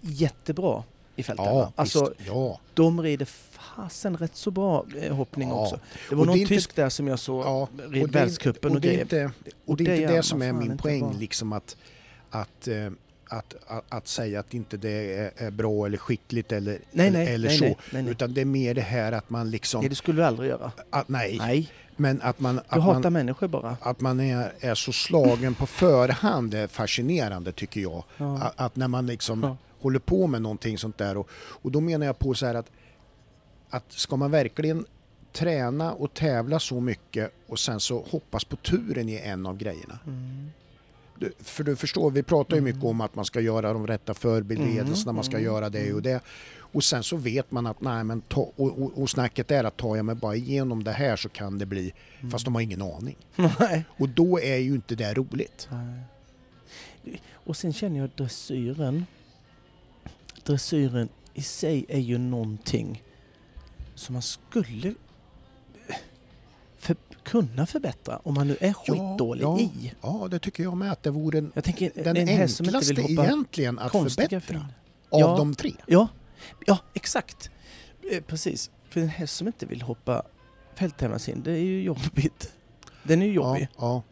jättebra i fälttävlan, ja, alltså ja, de rider fasen rätt så bra eh, hoppning Ja. också. Det Och var det är någon inte- tysk där som jag såg ja. red Och det är- världscupen och, och det är inte, och det det är inte det som är min inte poäng, liksom att, att, eh, att, att, att säga att inte det är, bra eller skickligt eller, Nej, nej, eller nej, så. Utan det är mer det här att man liksom... nej, det skulle du aldrig göra. Att, nej, Nej. Men att man, Du att hatar man, människor bara. att man är, är så slagen på förhand är fascinerande tycker jag. Ja. Att, att när man liksom Ja. Håller på med någonting sånt där. Och, och då menar jag på så här att, att ska man verkligen träna och tävla så mycket och sen så hoppas på turen i en av grejerna. Mm. Du, för du förstår, vi pratar ju mycket om att man ska göra de rätta förberedelserna, Mm, man ska mm, göra det och det. Och sen så vet man att nej men ta, och, och, och snacket är att tar jag mig bara igenom det här så kan det bli, Mm. fast de har ingen aning. (laughs) Nej. Och då är ju inte det roligt. Nej. Och sen känner jag dressyren. Dressyren i sig är ju någonting som man skulle för, kunna förbättra om man nu är skitdålig ja, i. Ja, det tycker jag med att det vore en, Jag tänker, den en enklaste egentligen att förbättra fin- av Ja. de tre. Ja, ja exakt. Eh, Precis. För en häst som inte vill hoppa fälttävlanshinder, det är ju jobbigt. Den är ju Ja, jobbig. ja.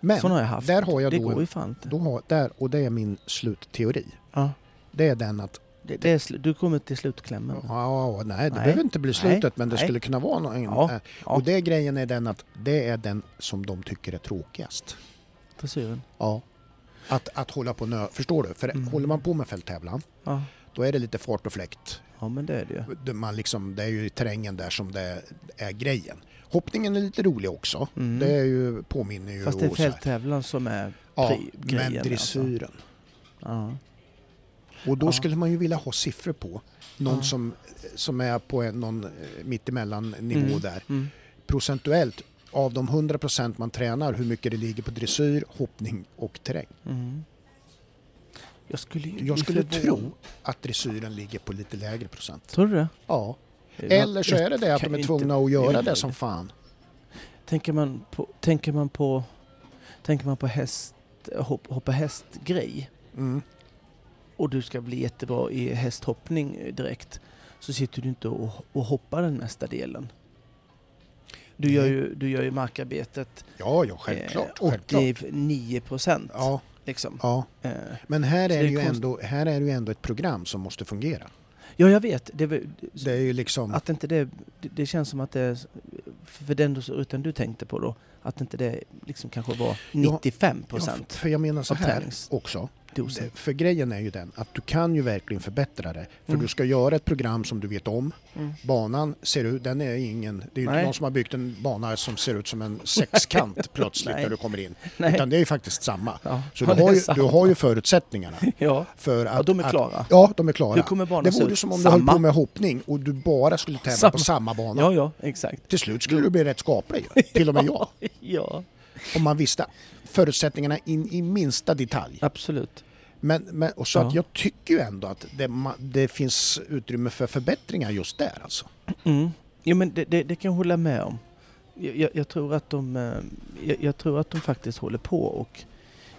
Men Sån har jag haft. där har jag det då, går ju fan inte. då har, där, och det är min slutteori. Ja, Det är den att det, det är du kommer till slutklämmen. Ja, nej, det Nej. behöver inte bli slutet Nej. men det Nej. skulle kunna vara någon. Ja. eh, Ja. Och det grejen är den att det är den som de tycker är tråkigast. Dressyren. Ja. Att, att hålla på nö... Förstår du? För Mm. håller man på med fälttävlan Ja. då är det lite fart och fläkt. ja, men det är det ju. Man liksom, det är ju terrängen där som det är grejen. Hoppningen är lite rolig också. Mm. Det är ju, påminner ju Fast det är fälttävlan som är Ja, grejen. men dressyren. Alltså. Ja. Och då Ja. skulle man ju vilja ha siffror på någon Ja. som, som är på en, någon eh, mittemellan nivå Mm. där. Mm. procentuellt av de 100% man tränar hur mycket det ligger på dressyr, hoppning och terräng. Mm. Jag skulle Jag skulle tro att dressyren ligger på lite lägre procent. Tror du det? Ja. Eller så är det det att de är tvungna att göra det som fan. Tänker man på, tänker man på, tänker man på häst, hopp, hoppa hästgrej Mm. Och du ska bli jättebra i hästhoppning eh, direkt så sitter du inte och, och hoppar den mesta delen. Du gör ju, du gör ju markarbetet Ja, ja, självklart. eh, självklart. 89 procent. Ja, Liksom. ja. Eh, Men här är, det ju ändå, här är det ju ändå ett program som måste fungera. ja, jag vet. Det, Det är ju liksom... Att inte det, det, känns som att det för den rutan du tänkte på då, att inte det liksom kanske var 95 Ja, procent för jag menar så här också. Dosen. För grejen är ju den att du kan ju verkligen förbättra det. För Mm. du ska göra ett program som du vet om. Mm. Banan ser ut, den är ingen, det är ju inte någon som har byggt en bana som ser ut som en sexkant (laughs) plötsligt Nej. när du kommer in. Nej. Utan det är ju faktiskt samma. Ja. Så Ja, du, har ju, sant. du har ju förutsättningarna (laughs) Ja, för att... ja, de är att- klara. Ja, de är klara. Hur kommer banan det vore ut? som om du Samma? höll på med hoppning och du bara skulle tävla Samma. på samma bana. Ja, ja, exakt. Till slut skulle du bli rätt skaplig. Till och med (laughs) jag. Ja, Om man visste förutsättningarna in i minsta detalj. absolut. Men, men, och så att Ja. jag tycker ju ändå att det, det finns utrymme för förbättringar just där alltså. Mm. Jo, men det, det, det kan jag hålla med om. Jag, jag, tror att de, eh, jag, jag tror att de faktiskt håller på och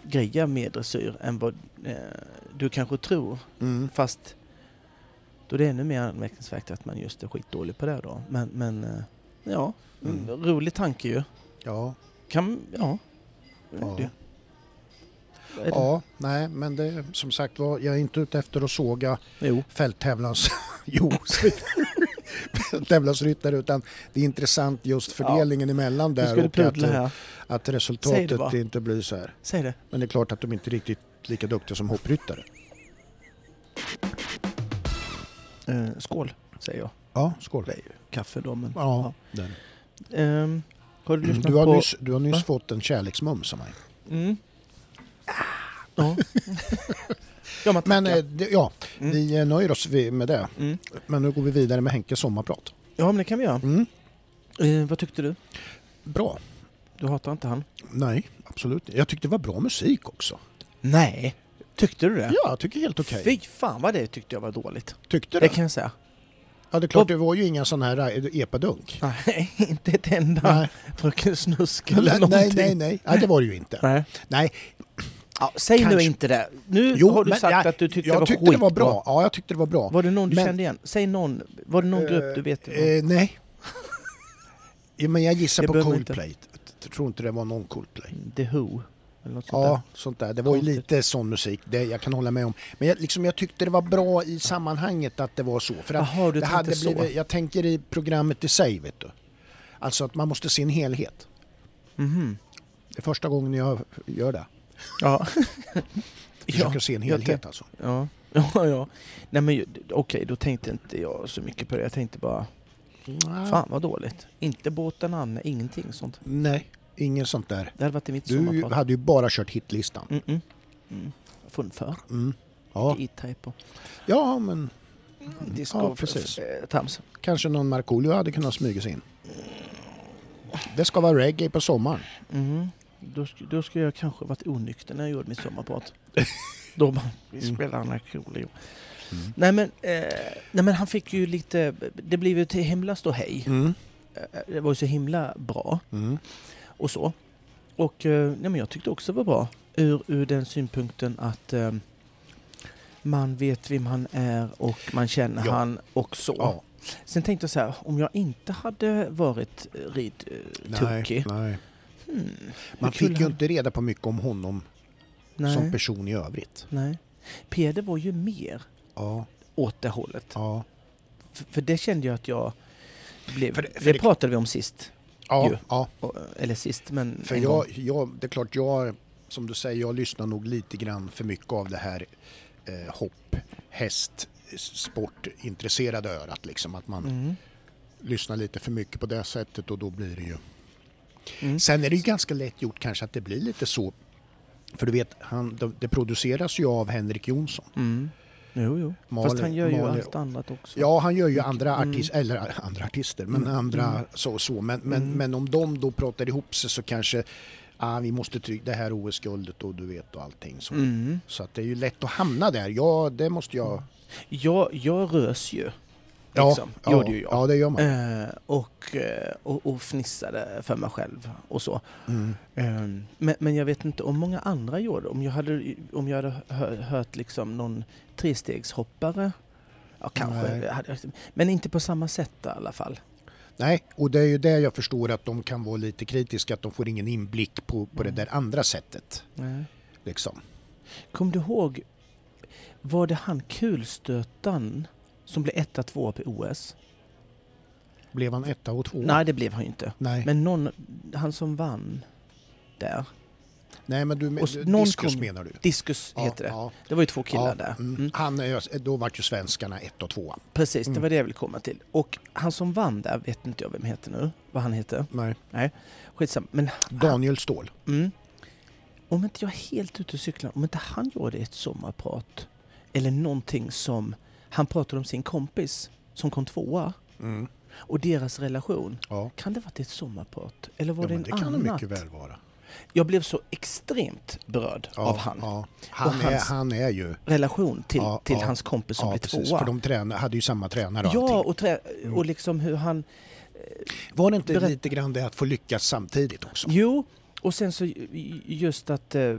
grejar mer dressyr än vad eh, du kanske tror. Mm. Fast då är det ännu mer anmärkningsvärt att man just är skitdålig på det då. Men, men eh, ja, mm. rolig tanke ju. Ja, Kan, ja. Ja. Det. Ja, nej men det som sagt var, jag är inte ute efter att såga Jo. fälttävlans... (laughs) jo, fälttävlansryttare utan det är intressant just fördelningen emellan Nu ska där och att, att resultatet inte blir så här. Säg det. Men det är klart att de inte är riktigt lika duktiga som hoppryttare. Eh, skål, säger jag. Ja, skål. Det är ju kaffe då, men... Ja, den. ja. Har du Du har på... nyss, du har nyss Va? fått en kärleksmums av mig. Mm. Ja. (laughs) ja, man Men eh, det, ja, Mm. vi eh, nöjer oss med det. Mm. Men nu går vi vidare med Henkes sommarprat. Ja, men det kan vi göra. Mm. Eh, vad tyckte du? Bra. Du hatar inte han? Nej, absolut Jag tyckte det var bra musik också. Nej. Tyckte du det? Ja, jag tycker helt okej. Fy fan vad det tyckte jag var dåligt. Tyckte Det du? kan jag säga. Ja, det är klart, det var ju inga sådana här eh, epadunk. Nej, (laughs) inte ett enda Nej. Fröken Snusk eller nej, någonting. nej, nej, nej. Nej, det var det ju inte. Nej. Nej, Ja, säg nu Kanske. inte det. Nu jo, har du sagt jag, att du tyckte jag det var tyckte det var bra. Ja, jag tyckte det var bra. Var det någon du Men- kände igen? Säg någon. Var det någon Eh, grupp du vet? Eh, nej. Ja, men jag gissar Det på inte. Coldplay. Jag tror inte det var någon Coldplay. The Who? Sånt Ja, sånt där. Det var ju lite sån musik, det jag kan hålla med om. Men jag, liksom, jag tyckte det var bra i sammanhanget att det var så. För där. att Jaha, du det hade så. blivit, jag tänker i programmet i sig, vet du. Alltså att man måste se en helhet. Mhm. Det är första gången jag gör det. Ja. Försöker se en helhet alltså. Ja. (laughs) Ja, ja. Nej men okej, då tänkte inte jag så mycket på det. Jag tänkte bara, fan vad dåligt. Inte båten Anne, ingenting sånt. Nej, inget sånt där. Det hade varit i mitt Du sommarprat. hade ju bara kört hitlistan. Mm -mm. Mm. Funnit för. Mm. Ja. E-Type och ja, men disco Ja, precis. eh, trams. kanske någon Markoolio hade kunnat smyga sig in. Det ska vara reggae på sommaren. Mm. Då, sk- då skulle jag kanske varit onykter när jag gjorde mitt sommarprat. då bara, (laughs) vi Mm. spelar Markoolio. Mm. Nej men, eh, nej men han fick ju lite, det blev ju till himla ståhej. Mm. Eh, Det var ju så himla bra Mm. Och så. Och eh, nej men jag tyckte också det var bra ur, ur den synpunkten att eh, man vet vem han är och man känner Ja. han och så. Ja. Sen tänkte jag så här, om jag inte hade varit eh, Nej, ridtokig. nej. Hmm, Man kul fick ju han- inte reda på mycket om honom nej, som person i övrigt. nej. Peder var ju mer Ja, åt det hållet. ja. För, för det kände jag att jag blev... För det- för det- pratade vi om sist. Ja, Ju. ja. Eller sist, men För jag, jag, det är klart, jag, som du säger, jag lyssnar nog lite grann för mycket av det här eh, hopp, häst, sportintresserade örat liksom. Att man Mm. lyssnar lite för mycket på det sättet och då blir det ju... Mm. Sen är det ju ganska lätt gjort kanske att det blir lite så. För du vet, han, det, det produceras ju av Henrik Jonsson. Mm. Jo, jo. Malin- Fast han gör ju Malin- allt annat också. Ja, han gör ju andra, Mm. artist, eller äh, andra artister, men Mm. andra Mm. så så. Men, men, Mm. men om de då pratar ihop sig så kanske ah, vi måste trycka det här OS-guldet och du vet och allting så. Mm. Så att det är ju lätt att hamna där. Ja, det måste jag... Jag, jag rös ju. Liksom. ja, Gjorde ju jag. ja det gör man. Eh, och, eh, och, och fnissade för mig själv och så. Mm. Eh, men, men jag vet inte om många andra gjorde Om jag hade, om jag hade hö, hört liksom någon trestegshoppare. Ja, kanske. Hade, men inte på samma sätt i alla fall. Nej, och det är ju det jag förstår att de kan vara lite kritiska, att de får ingen inblick på, på det Mm. där andra sättet. Nej. Liksom. Kom du ihåg, var det han kulstötan som blev etta, tvåa på OS? Blev han etta och tvåa? Nej, det blev han ju inte. Nej. Men någon, han som vann där. Nej, men du, Och du någon diskus kom- menar du? Diskus Ja, heter det. ja. Det var ju två killar Ja, där. mm. Mm. Han ju- då vart ju svenskarna ett och tvåa. Precis, det Mm. var det jag ville komma till. Och han som vann där, vet inte jag vem heter nu, vad han heter. Nej. Skitsamma. Men Daniel Ståhl. Mm. Om inte jag är helt ute och cyklar, om inte han gjorde ett sommarprat eller någonting som han pratade om sin kompis som kom tvåa Mm. och deras relation. Ja. Kan det varit ett sommarprat? Eller var ja, det en det kan annat? det mycket väl vara. Jag blev så extremt berörd Ja, av han. Ja. Han, Och är, hans- han är ju... relation till, Ja, till hans kompis som Ja, blev precis. tvåa. För de tränar, hade ju samma tränare och ja, och, trä, Mm. och liksom hur han... Var det inte Berätt- lite grann det att få lyckas samtidigt också? Jo, och sen så ju- just att eh,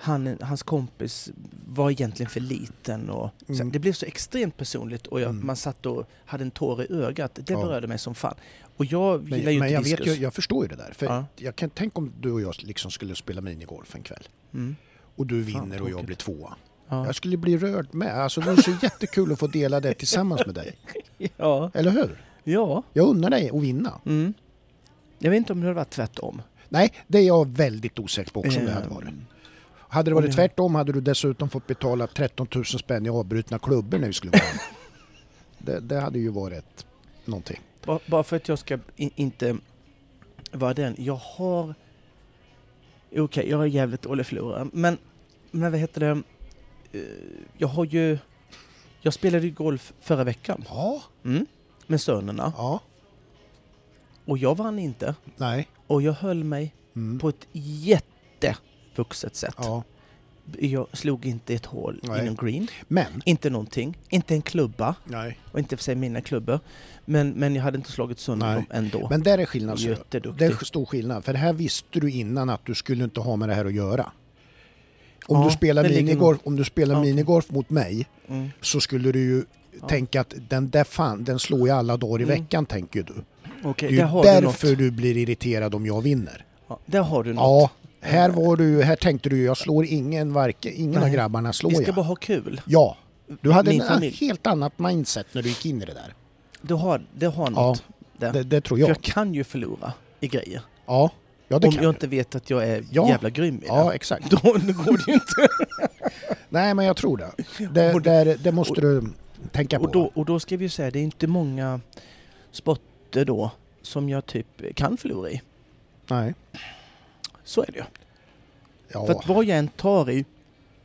han, hans kompis var egentligen för liten. Och, så Mm. det blev så extremt personligt och jag, Mm. man satt och hade en tår i ögat. Det Ja. berörde mig som fan. Och jag Men, gillar ju men inte jag, vet diskus. ju, jag förstår ju det där. För Ja. jag kan tänka om du och jag liksom skulle spela minigolf en kväll. Mm. Och du Fan, vinner och jag blir tvåa. Ja. Jag skulle bli rörd med. Alltså det är så jättekul att få dela det tillsammans med dig. (laughs) ja. Eller hur? ja. Jag unnar dig att vinna. Mm. Jag vet inte om det hade varit tvärtom. Nej, det är jag väldigt osäker på också om det hade Ehm, varit. Hade det varit tvärtom hade du dessutom fått betala 13 000 spänn i avbrutna klubbor när vi skulle vara (laughs) det, det hade ju varit någonting. Bara, för att jag ska inte vara den. Jag har... Okej, jag är jävligt dålig förlorare. Men, men vad heter det? Eh, Jag har ju... Jag spelade ju golf förra veckan. Ja, Mm, med sönerna. ja, Och jag vann inte. nej. Och jag höll mig Mm. på ett jättevuxet sätt. Ja. Jag slog inte ett hål Nej. i någon green. Men, Inte någonting. Inte en klubba. nej. Och inte för sig mina klubbor. Men, men jag hade inte slagit sönder Nej. dem ändå. men där är skillnad. så- Jätteduktig. Det är stor skillnad. För det här visste du innan att du skulle inte ha med det här att göra. Om Ja, du spelar, minigolf, om du spelar Ja, minigolf mot mig Mm. så skulle du ju Ja. tänka att den där fan, den slår jag alla dagar i Mm. veckan tänker du. Okej, Det är ju du därför något. du blir irriterad om jag vinner. Ja, där har du något. Ja, här, var du, här tänkte du jag slår ingen, varken, ingen av Nej. grabbarna slår Vi ska jag. bara ha kul. Ja, du hade Min en familj. helt annat mindset när du gick in i det där. Du har, det har Ja. något. det. Det, det tror För jag. jag kan ju förlora i grejer. Ja, ja om jag du. inte vet att jag är Ja. jävla grym i det. Ja, exakt. (laughs) Då, går det ju inte. (laughs) Nej, men jag tror det. Det, Och- det, det måste du tänka på. Och då, och då ska vi ju säga, det är inte många sporter då som jag typ kan förlora i. Nej. Så är det ju. Ja, För att vad jag än tar i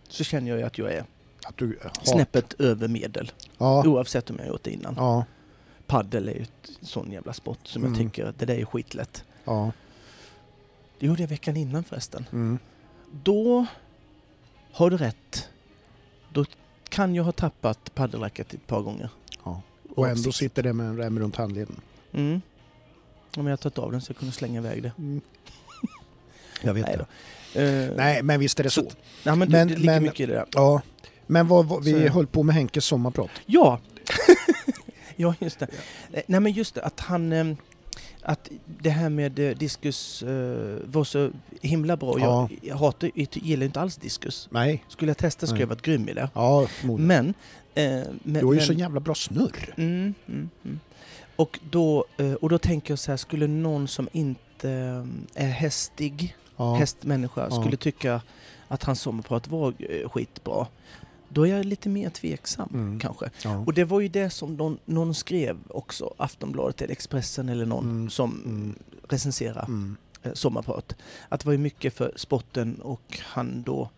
så känner jag ju att jag är att du har... snäppet över medel. Ja, Oavsett om jag gjort det innan. ja, Paddel är ju ett sån jävla sport som Mm. jag tycker, det där är skitlätt. ja. Det gjorde jag veckan innan förresten. Mm. Då har du rätt. Då kan jag ha tappat paddelracket ett par gånger. Ja. Och ändå sitter det med en rem runt handleden. Mm. Om jag tagit av den så jag kunde slänga iväg det. Jag vet då. Eh, Nej, men visst är det så. nej, men, men- det, det ligger men- mycket i det där. Ja. Men vad, vad, vi Så- höll på med Henkes sommarprat. Ja! (laughs) ja, just det. Eh, Nej, men just det att han... eh, Att det här med diskus var så himla bra. Ja. Jag, jag hatar, jag gillar inte alls diskus. Nej. Skulle jag testa skulle Nej. jag varit grym i det. Ja. Men... eh, men Du har ju men- så jävla bra snurr. Mm, mm, mm. Och, då, och då tänker jag så här, skulle någon som inte är hästig, Ja. hästmänniska, Ja. skulle tycka att hans sommarprat var eh, skitbra, då är jag lite mer tveksam Mm. kanske. Ja. Och det var ju det som någon, någon skrev också, Aftonbladet eller Expressen eller någon Mm, som mm. recenserar Mm. eh, sommarprat. Att det var ju mycket för sporten och han då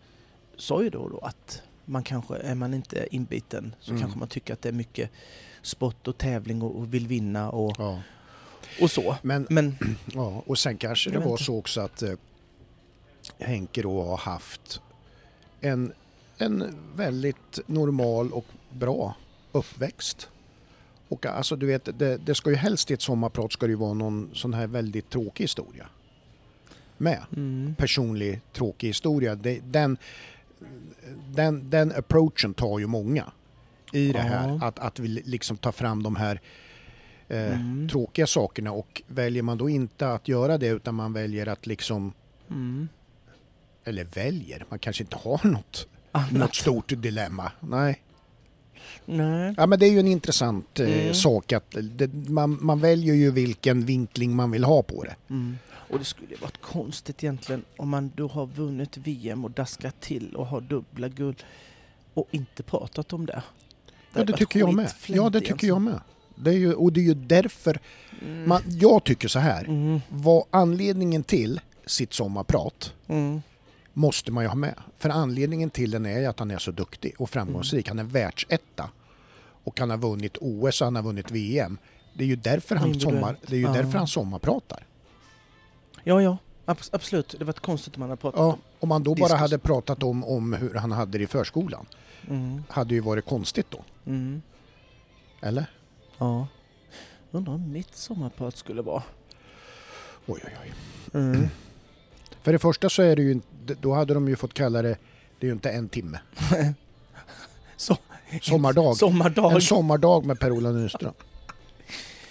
sa ju då, och då att man kanske, är man inte inbiten så Mm. kanske man tycker att det är mycket sport och tävling och, och vill vinna och, Ja. och så. Men, Men (clears throat) ja, och sen kanske det var inte. så också att eh, Henke då har haft en, en väldigt normal och bra uppväxt. Och alltså du vet, det, det ska ju helst i ett sommarprat ska det ju vara någon sån här väldigt tråkig historia. Med. mm, Personlig tråkig historia. Det, den, den, den approachen tar ju många i det här. Ja. Att, att vi liksom tar fram de här eh, Mm. tråkiga sakerna och väljer man då inte att göra det utan man väljer att liksom, mm, eller väljer, man kanske inte har något, något stort dilemma. Nej. Nej. Ja men det är ju en intressant eh, Mm. sak att det, man, man väljer ju vilken vinkling man vill ha på det. Mm. Och det skulle ju varit konstigt egentligen om man då har vunnit VM och daskat till och har dubbla guld och inte pratat om det. Ja hade det tycker jag med. Ja det tycker jag egentligen. med. Det är ju, och det är ju därför, Mm. man, jag tycker så här, Mm. vad anledningen till sitt sommarprat Mm. Måste man ju ha med. För anledningen till den är ju att han är så duktig och framgångsrik. Han är världsetta. Och han har vunnit OS och han har vunnit VM. Det är ju därför han, sommar, det är ju därför han sommarpratar. Ja, ja. Abs- absolut. Det var konstigt om man hade pratat Ja, om man då bara Diskus. hade pratat om, om hur han hade det i förskolan. om. Mm. Hade ju varit konstigt då. Mm. Eller? Ja. Undrar om mitt sommarprat skulle vara. Oj, oj, oj. Mm. För det första så är det ju då hade de ju fått kalla det, det är ju inte en timme. (laughs) Så, Sommardag. sommardag. En sommardag med Per-Ola Nyström.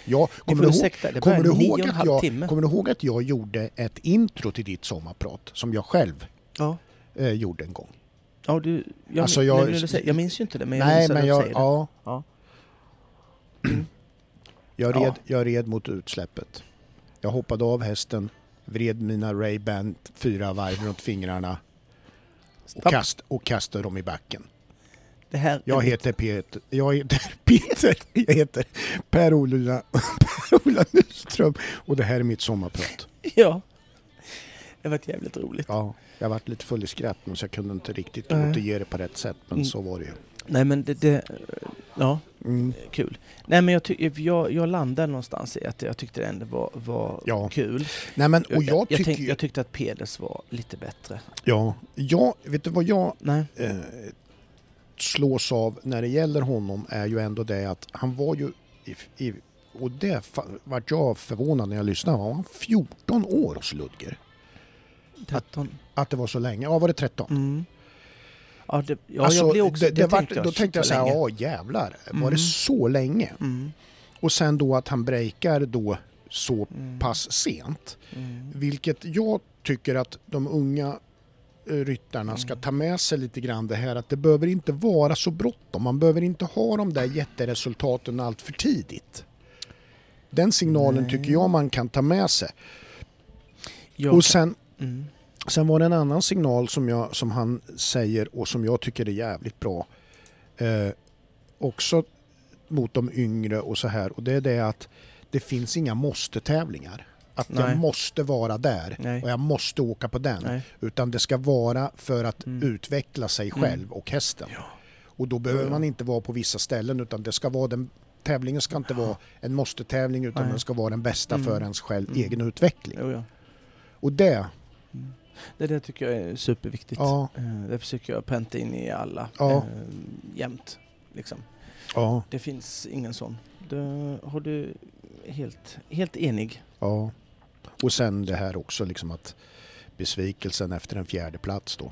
Ja, kommer du, ihåg, kommer, du ihåg att jag, timme. kommer du ihåg att jag gjorde ett intro till ditt sommarprat som jag själv Ja. eh, gjorde en gång? Ja, du, jag, Alltså, jag- nej, säger- jag minns ju inte det, men jag Nej, minns att men jag, ja, Ja. jag, Ja. red, jag red mot utsläppet. Jag hoppade av hästen, vred mina Ray-Ban fyra varv runt fingrarna och, kast, och kastade dem i backen. Det här är Jag heter Peter, jag heter (laughs) Peter, jag heter Per-Ola (laughs) Per-Ola Nyström och det här är mitt sommarprat. (laughs) Ja. Det var jävligt roligt. Ja, jag varit lite full i skratt nu så jag kunde inte riktigt återge det på rätt sätt men Mm. så var det ju. Nej men det, det ja, Mm. kul. Nej men jag, ty, jag, jag landade någonstans i att jag tyckte det ändå var, var Ja. kul. Nej men och jag, jag, ju, jag tyckte att Peders var lite bättre. ja, jag, vet du vad jag eh, slås av när det gäller honom är ju ändå det att han var ju i, i, och det vart jag förvånad när jag lyssnade. Var han 14 år hos Ludger? 13. Att det var så länge? Ja, var det 13? Mm. Ja, det, ja Alltså, jag blev också... det, Det, det vart- tänkte jag, då tänkte jag så här, ja jävlar, var Mm. det så länge? Mm. Och sen då att han breakar då så Mm. pass sent. Mm. Vilket jag tycker att de unga eh, ryttarna ska Mm. ta med sig lite grann det här att det behöver inte vara så bråttom. Man behöver inte ha de där jätteresultaten allt för tidigt. Den signalen Nej. tycker jag man kan ta med sig. Jag Och sen, mm. Sen var det en annan signal som, jag, som han säger och som jag tycker är jävligt bra. Eh, också mot de yngre och så här. Och det är det att det finns inga måste-tävlingar. Att Nej. jag måste vara där Nej. och jag måste åka på den. Nej. Utan det ska vara för att Mm. utveckla sig själv och hästen. Ja. Och då behöver Ja, ja. man inte vara på vissa ställen utan det ska vara den, tävlingen ska inte vara en måste-tävling utan den ska vara den bästa Mm. för ens själv, Mm. egen utveckling. Ja. Och det, Det där tycker jag är superviktigt. ja, Eh, Det försöker jag pränta in i alla Ja. eh, jämt. Liksom. ja, Det finns ingen sån. Då har du helt, helt enig. ja. Och sen det här också liksom att besvikelsen efter en fjärde plats då.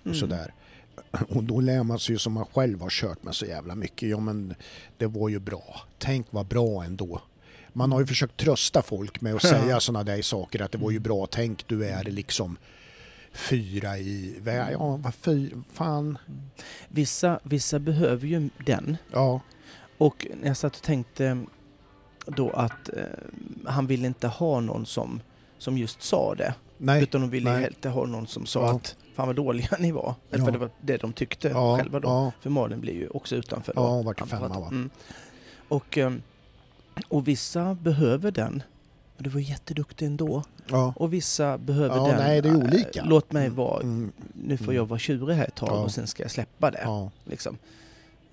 Och Mm. sådär. Och då lär man sig ju som man själv har kört med så jävla mycket. Ja men det var ju bra. Tänk vad bra ändå. Man har ju försökt trösta folk med att säga sådana där saker att det var ju bra. Tänk du är liksom fyra i... Ja vad fyra... Fan. Vissa, vissa behöver ju den. Ja. Och jag satt och tänkte då att eh, han ville inte ha någon som, som just sa det. Nej. Utan de ville nej. helt ha någon som sa Ja. att fan vad dåliga ni var. Ja. För det var det de tyckte Ja, själva då. För Malin blir ju också utanför. Ja, hon vart femma, va? Mm. Och, ehm, och vissa behöver den. Och du var jätteduktig ändå. ja. Och vissa behöver Ja, den. nej, det är eh, olika. Låt mig Mm, vara, mm, nu får mm. jag vara tjurig här ett tag Ja. och sen ska jag släppa det. Liksom.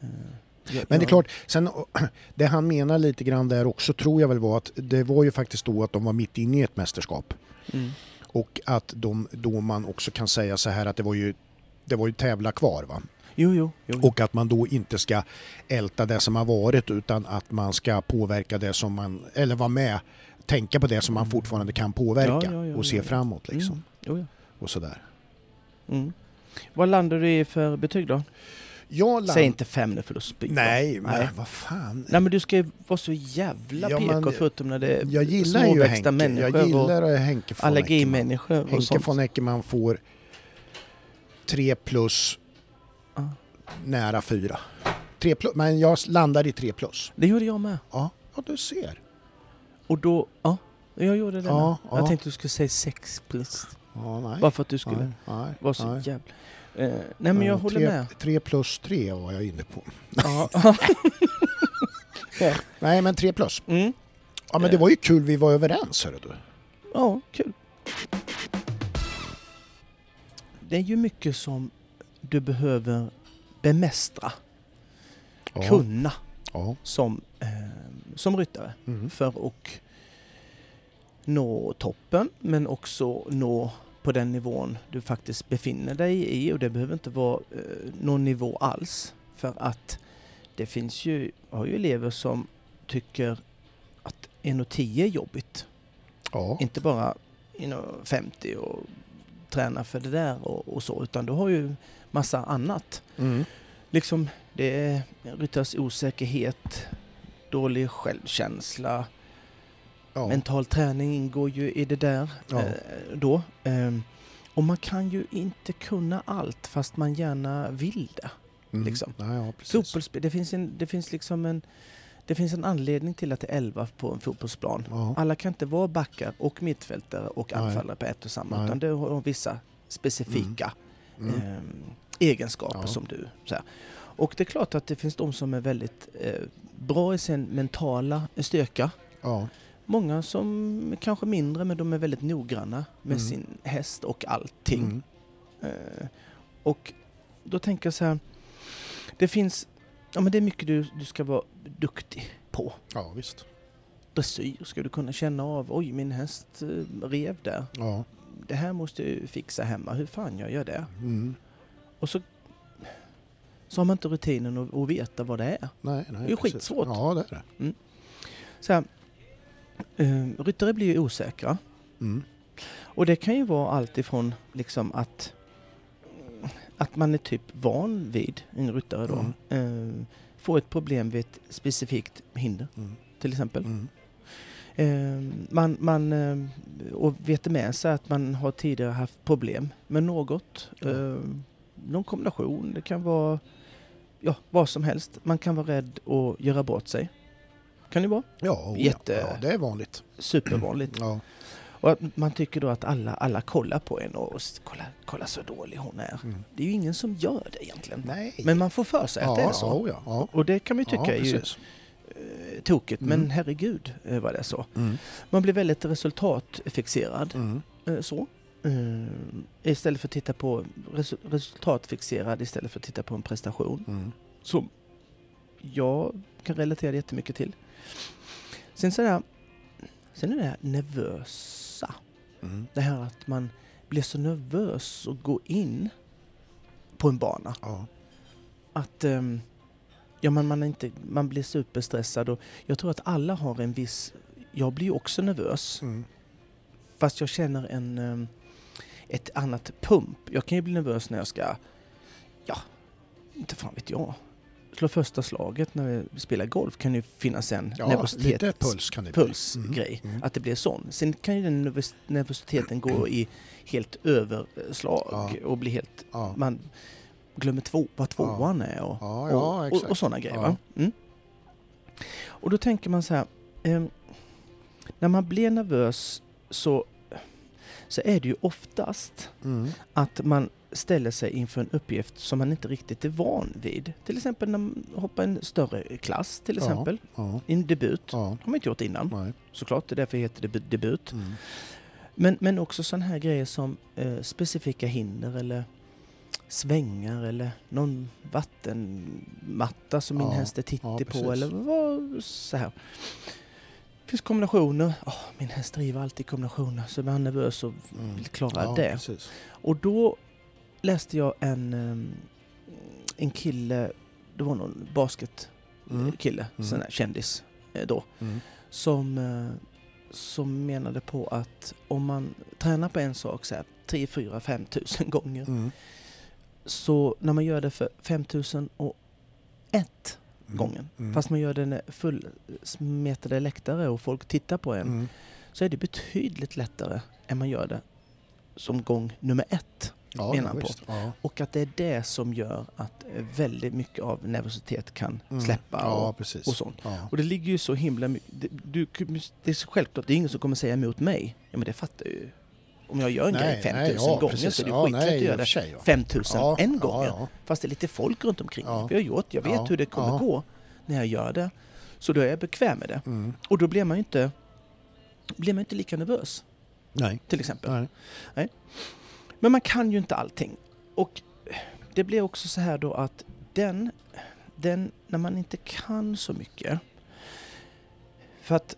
Eh, jag- Men det är klart, sen, (clears throat) det han menar lite grann där också tror jag väl var att det var ju faktiskt då att de var mitt inne i ett mästerskap. Mm. Och att de, då man också kan säga så här att det var ju, det var ju tävla kvar va. Jo, jo. jo. Och att man då inte ska älta det som har varit utan att man ska påverka det som man, eller vara med, tänka på det som man fortfarande kan påverka Ja, ja, och se framåt liksom. Mm. Jo, ja. Och sådär. Mm. Vad landar du i för betyg då? Jag land... Säg inte fem nu för då spyr. Nej, men Nej. vad fan. Nej men du ska ju vara så jävla Ja, PK förutom när det är Jag gillar ju Henke. människor Jag och gillar Henke von allergimänniskor och Henke von Eckermann får 3 plus. Nära 4. 3 plus, men jag landar i 3 plus. Det gjorde jag med. Ja, ja du ser. Och då, ja, jag gjorde det Ja, med. ja. Jag tänkte du skulle säga sex plus. Ja, nej. Bara för att du skulle nej, nej, vara så nej. jävla... Eh, nej men jag Ja, håller tre, med. 3 plus 3 var jag inne på. Ja. (laughs) Nej, men 3 plus. mm. Ja, men det var ju kul vi var överens, hörru du. ja, kul. Det är ju mycket som du behöver bemästra, Ja. kunna Ja. som, eh, som ryttare Mm. för att nå toppen men också nå på den nivån du faktiskt befinner dig i och det behöver inte vara eh, någon nivå alls för att det finns ju, har ju elever som tycker att 1,10 är jobbigt. Ja. Inte bara 1,50 och träna för det där och, och så utan du har ju massa annat. Mm. Liksom det är ryttares osäkerhet, dålig självkänsla, Ja. mental träning ingår ju i det där Ja. eh, då. Ehm, och man kan ju inte kunna allt fast man gärna vill det. Mm. liksom. Ja, ja, det finns, en, det finns liksom en det finns en anledning till att det är 11 på en fotbollsplan. Ja. Alla kan inte vara backar och mittfältare och Nej. anfallare på ett och samma Nej. utan det har vissa specifika Mm. ehm, egenskaper Ja. som du. Så här. Och det är klart att det finns de som är väldigt eh, bra i sin mentala styrka. Ja. Många som kanske mindre men de är väldigt noggranna med Mm. sin häst och allting. Mm. Eh, och då tänker jag så här. Det finns, ja men det är mycket du, du ska vara duktig på. ja, visst. Dressyr ska du kunna känna av. Oj, min häst eh, rev där. Ja. Det här måste jag fixa hemma. Hur fan jag gör det? Mm. Och så, så har man inte rutinen att, att veta vad det är. Nej, nej, Det är ju precis. skitsvårt. Ja, det är det. Så här, eh, ryttare blir ju osäkra. Mm. Och det kan ju vara allt ifrån liksom att, att man är typ van vid en ryttare då. Eh, får ett problem vid ett specifikt hinder Mm. till exempel. Mm. Eh, man, man eh, och vet med sig att man har tidigare haft problem med något. Eh, någon kombination, det kan vara ja, vad som helst. Man kan vara rädd att göra bort sig. Kan det vara. Ja, oh, Jätte- ja, ja, det är vanligt. Supervanligt. Ja. Och man tycker då att alla, alla kollar på en och s- kolla, kolla så dålig hon är. Mm. Det är ju ingen som gör det egentligen. Nej. Men man får för sig att det är så. Ja, ja, ja. Och det kan man ju tycka ja, är ju eh, tokigt. Men Mm. herregud eh, vad det är så. Mm. Man blir väldigt resultatfixerad. Mm. eh, Så. Eh, Istället för att titta på resu- resultatfixerad istället för att titta på en prestation. Mm. Som jag kan relatera jättemycket till. Sen så där, sen är det här nervösa. Mm. Det här att man blir så nervös och går in på en bana. Ja. Att ehm, ja, man, man, inte, man blir superstressad och jag tror att alla har en viss... Jag blir också nervös Mm. fast jag känner en, ehm, ett annat pump. Jag kan ju bli nervös när jag ska, ja, inte fan vet jag, slå första slaget när vi spelar golf kan ju finnas en Ja, nervositet, lite puls kan det bli. pulsgrej. Mm. Mm. Att det blir sån. Sen kan ju den nervos- nervositeten gå i helt överslag Ja. och bli helt Ja. man glömmer två, vad tvåan är och, och, och, och sådana grejer. Mm. Och då tänker man så här, ehm, när man blir nervös så, så är det ju oftast Mm. att man ställer sig inför en uppgift som man inte riktigt är van vid. Till exempel när man hoppar en större klass till Ja. exempel, Ja. i en debut. Ja. har man inte gjort innan, Nej. såklart. Det är därför det heter debut. debut. Mm. Men, men också sådana här grejer som eh, specifika hinder eller svängar eller någon vattenmatta som min Ja, häst är tittig ja, på eller vad så här. Det finns kombinationer. Åh, min häst driver alltid kombinationer så blir han nervös och Mm. vill klara Ja, det. precis. Och då läste jag en, ehm, en kille, det var någon basketkille, Mm. här kändis eh, då, Mm. som, eh, som menade på att om man tränar på en sak så här 3, 4, 5 tusen (laughs) gånger Mm. så när man gör det för 5 och ett Mm. gången, Mm. fast man gör det när fullsmetade läktare och folk tittar på en, Mm. så är det betydligt lättare än man gör det som gång nummer ett. Ja, menar han på. Ja. Och att det är det som gör att eh, väldigt mycket av nervositet kan Mm. släppa Ja, och, och sånt. Och det ligger ju så himla mycket... Det, du, det är självklart, det är ingen som kommer säga emot mig. Ja men det fattar jag ju. Om jag gör en grej 5000 ja, gånger precis. så är det ja, skitlätt nej, att göra det sig, ja. 5000 Ja, en gång. Fast det är lite folk runt omkring. Ja. Vi har gjort, jag vet hur det kommer gå när jag gör det. Så då är jag bekväm med det. Mm. Och då blir man ju inte, blir man inte lika nervös Nej. till exempel. Nej. Men man kan ju inte allting. Och det blir också så här då att den, den, när man inte kan så mycket. För att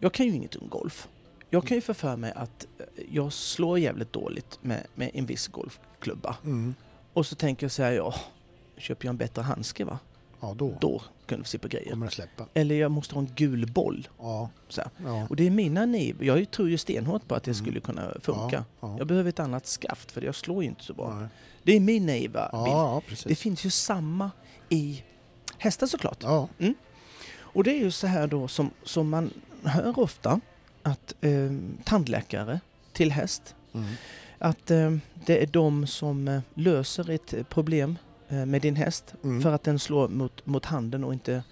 jag kan ju inget om golf. Jag kan ju få för mig att eh, jag slår jävligt dåligt med, med en viss golfklubba. Mm. Och så tänker jag så här, ja, köper jag en bättre handske va? Ja, då Då kan se på grejer. kommer det släppa. Eller jag måste ha en gul boll. Ja. Så. Ja. Och det är mina niv. Jag tror ju stenhårt på att det Mm. skulle kunna funka. Ja. Jag behöver ett annat skaft för jag slår ju inte så bra. Nej. Det är min naiva Ja, bild. Det finns ju samma i hästar såklart. Ja. Och det är ju så här då som, som man hör ofta att eh, tandläkare till häst, Mm. att eh, det är de som eh, löser ett problem med din häst Mm. för att den slår mot, mot handen och inte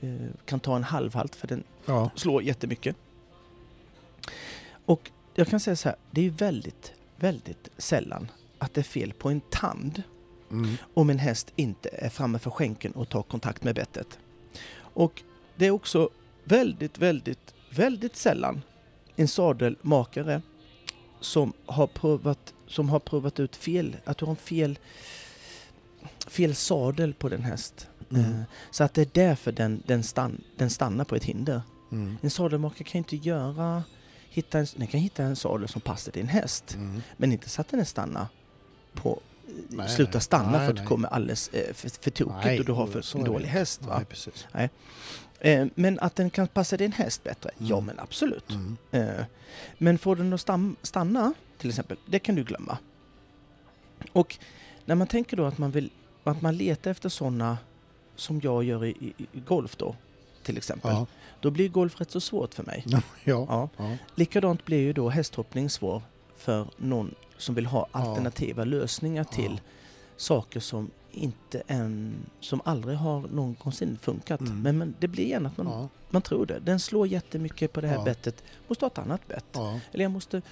eh, kan ta en halvhalt för den Ja. slår jättemycket. Och jag kan säga så här, det är väldigt, väldigt sällan att det är fel på en tand Mm. om en häst inte är framme för skänken och tar kontakt med bettet. Och det är också väldigt, väldigt, väldigt sällan en sadelmakare som har provat, som har provat ut fel, att du har en fel, fel sadel på den häst. Mm. Eh, Så att det är därför den, den, stann, den stannar på ett hinder. Mm. En sadelmakare kan inte göra, hitta en, den kan hitta en sadel som passar din häst. Mm. Men inte så att den stannar på Nej, sluta stanna Nej, för att du kommer alldeles eh, för, för tokigt Nej, och du har för en dålig häst. Va? Nej. Eh, men att den kan passa din häst bättre? Ja Mm. men absolut. Mm. Eh, men får den att stanna till exempel, det kan du glömma. Och när man tänker då att man vill att man letar efter sådana som jag gör i, i, i golf då till exempel. Ja. Då blir golf rätt så svårt för mig. (laughs) Ja. Ja. Ja. Likadant blir ju då hästhoppning svår för någon som vill ha alternativa lösningar till saker som inte en, som aldrig har någonsin funkat. Mm. Men, men det blir gärna att man, man tror det. Den slår jättemycket på det här bettet. Måste ha ett annat bett. Eller jag måste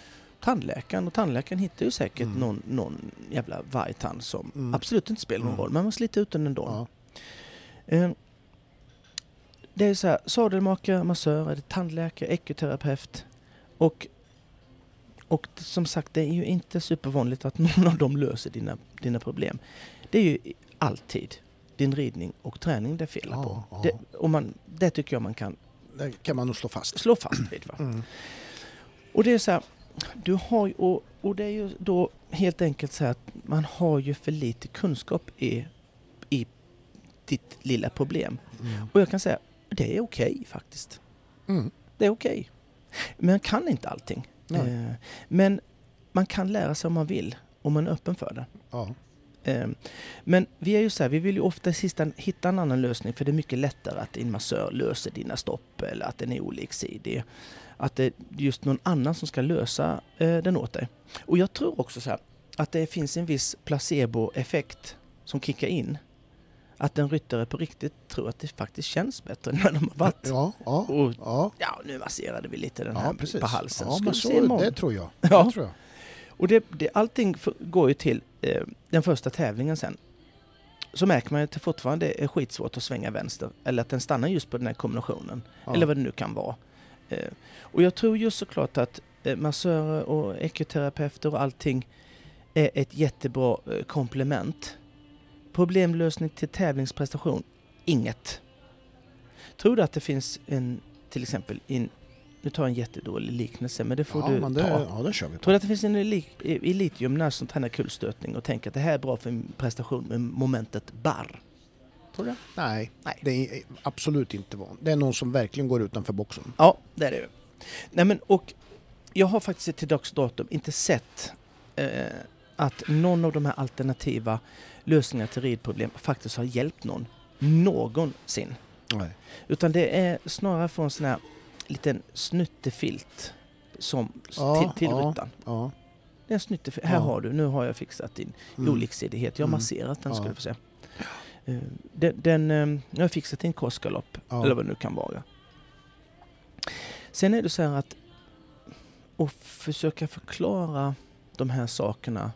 tandläkaren och tandläkaren hittar ju säkert Mm. någon, någon jävla vargtand som Mm. absolut inte spelar någon Mm. roll. Men man sliter ut den ändå. ja. Eh, Det är så här, sadelmakare, massör, tandläkare, ekoterapeut och och som sagt, det är ju inte supervanligt att (laughs) någon av dem löser dina, dina problem. Det är ju alltid din ridning och träning det är fel Ja, på. ja. Det, och man, det tycker jag man kan Det kan man nog slå fast. slå fast vid. Va? Mm. Och det är så här, du har ju, och, och det är ju då helt enkelt så att man har ju för lite kunskap i, i ditt lilla problem. Mm. Och jag kan säga, det är okej faktiskt. Mm. Det är okej. Men man kan inte allting. Eh, men man kan lära sig om man vill, om man är öppen för det. Ja. Eh, Men vi är ju så här, vi vill ju ofta hitta en annan lösning för det är mycket lättare att din massör löser dina stopp eller att den är oliksidig. Att det är just någon annan som ska lösa eh, den åt dig. Och jag tror också så här att det finns en viss placeboeffekt som kickar in. Att en ryttare på riktigt tror att det faktiskt känns bättre när de har varit. Ja, ja, Och ja. ja, nu masserade vi lite den här ja precis. på halsen. Ja, Ska men så, se imorgon? det tror jag. Ja. Det tror jag. Och det, det, allting går ju till eh, den första tävlingen sen. Så märker man ju att det fortfarande är skitsvårt att svänga vänster. Eller att den stannar just på den här kombinationen. Ja. Eller vad det nu kan vara. Eh, och jag tror ju såklart att eh, massörer och ekoterapeuter och allting är ett jättebra eh, komplement. Problemlösning till tävlingsprestation? Inget. Tror du att det finns en, till exempel, in, nu tar jag en jättedålig liknelse, men det får ja, du men ta. det, ja, det kör vi på. Tror du att det finns en elit- elitgymnast som tränar kulstötning och tänker att det här är bra för min prestation med momentet barr? Tror du? Nej, Nej. det är absolut inte van. Det är någon som verkligen går utanför boxen. Ja, det är det ju. Nej men och jag har faktiskt till dags datum inte sett eh, att någon av de här alternativa lösningarna till ridproblem faktiskt har hjälpt någon någonsin. Nej. Utan det är snarare från sån här liten snuttefilt som Ja, till, till ja. Ja. Det är en snuttefilt. Här har du, nu har jag fixat din Mm. oliksidighet. Jag har Mm. masserat den ska Ja. du få se. Eh, Den, den, eh, jag har fixat din korsgalopp, Ja. eller vad det nu kan vara. Sen är det så här att att försöka förklara de här sakerna.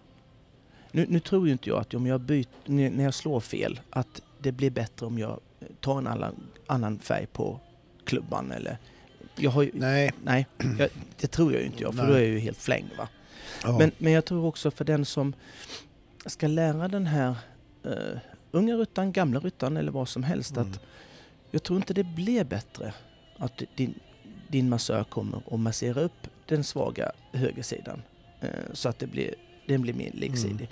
Nu, nu tror ju inte jag att om jag byter, när jag slår fel, att det blir bättre om jag tar en annan, annan färg på klubban eller... Jag har ju, Nej. nej, jag, det tror jag ju inte jag, för Nej. då är jag ju helt flängd va. Ja. Men, men jag tror också för den som ska lära den här uh, unga ryttaren, gamla ryttaren eller vad som helst Mm. att jag tror inte det blir bättre att din, din massör kommer och masserar upp den svaga högersidan eh, så att det blir, den blir mer liksidig. Mm.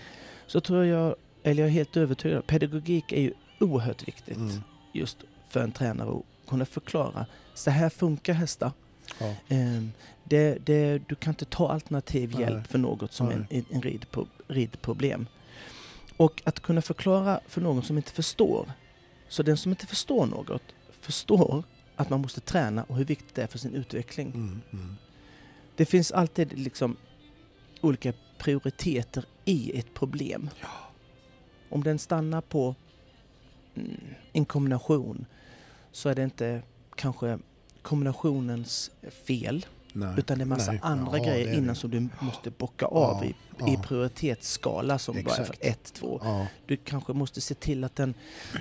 Så tror jag, eller jag är helt övertygad, pedagogik är ju oerhört viktigt Mm. just för en tränare att kunna förklara. Så här funkar hästar. Ja. Ehm, det, det, du kan inte ta alternativ Nej. hjälp för något som Nej. en, en, en ridpro, ridproblem. Och att kunna förklara för någon som inte förstår. Så den som inte förstår något förstår att man måste träna och hur viktigt det är för sin utveckling. Mm. Mm. Det finns alltid liksom olika prioriteter i ett problem. Om den stannar på mm, en kombination så är det inte kanske kombinationens fel Nej. utan det är massa Nej. andra Ja, grejer innan det. som du måste bocka av Ja, i, ja. i prioritetsskala som bara är Exakt. 1, 2. Ja. Du kanske måste se till att den,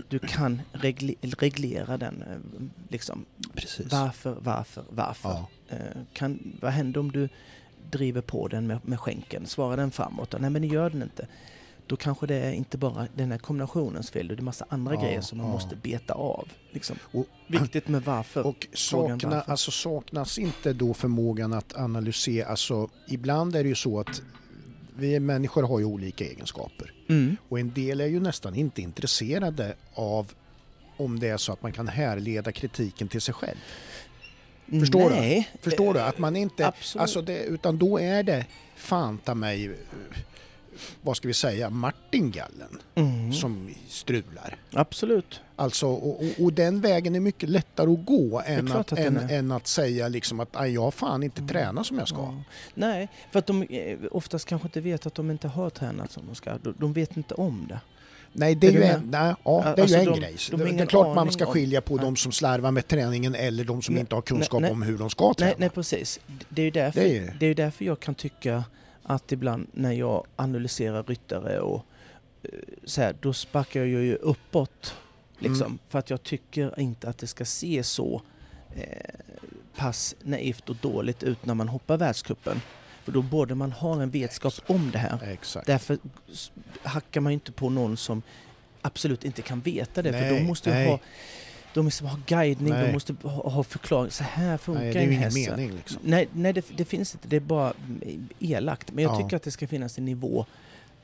du kan regle, reglera den. eh, Liksom. Precis. Varför, varför, varför? Eh, Kan, vad händer om du driver på den med, med skänken? Svarar den framåt? Nej men det gör den inte. Då kanske det är inte bara den här kombinationens fel, det är massa andra Ja, grejer som man ja. måste beta av. Liksom. Och- Viktigt med varför. Och sakna, varför. alltså saknas inte då förmågan att analysera, alltså ibland är det ju så att vi människor har ju olika egenskaper mm. och en del är ju nästan inte intresserade av om det är så att man kan härleda kritiken till sig själv. Förstår du? Nej. Förstår du? Att man inte, absolut. alltså det, utan då är det fan ta mig, vad ska vi säga, martingallen Mm. som strular. Absolut. Alltså, och, och, och den vägen är mycket lättare att gå än att, att än, är. än att säga liksom att "Aj, jag har fan inte Mm. tränat som jag ska. Ja. Nej, för att de eh, oftast kanske inte vet att de inte har tränat som de ska. De, de vet inte om det. Nej, det är, Är ju en, nej, ja, det är Alltså, ju en de- grej. de har det, det är klart man ska skilja på de som slarvar med träningen eller de som Nej, inte har kunskap nej, om hur de ska träna. Nej, nej precis. Det är ju därför, Det det är är ju- därför jag kan tycka att ibland när jag analyserar ryttare och eh, så här, då sparkar jag ju uppåt. Liksom, Mm. För att jag tycker inte att det ska se så eh, pass naivt och dåligt ut när man hoppar världscupen. För då borde man ha en vetskap om det här. Exakt. Därför hackar man ju inte på någon som absolut inte kan veta det. för Nej, de måste ju nej. ha, de måste ha guidning, Nej. de måste ha, ha förklaring. Så här funkar Nej, det är en ju ingen häst. mening liksom. Nej, nej det, det finns inte. Det är bara elakt. Men jag Ja. tycker att det ska finnas en nivå.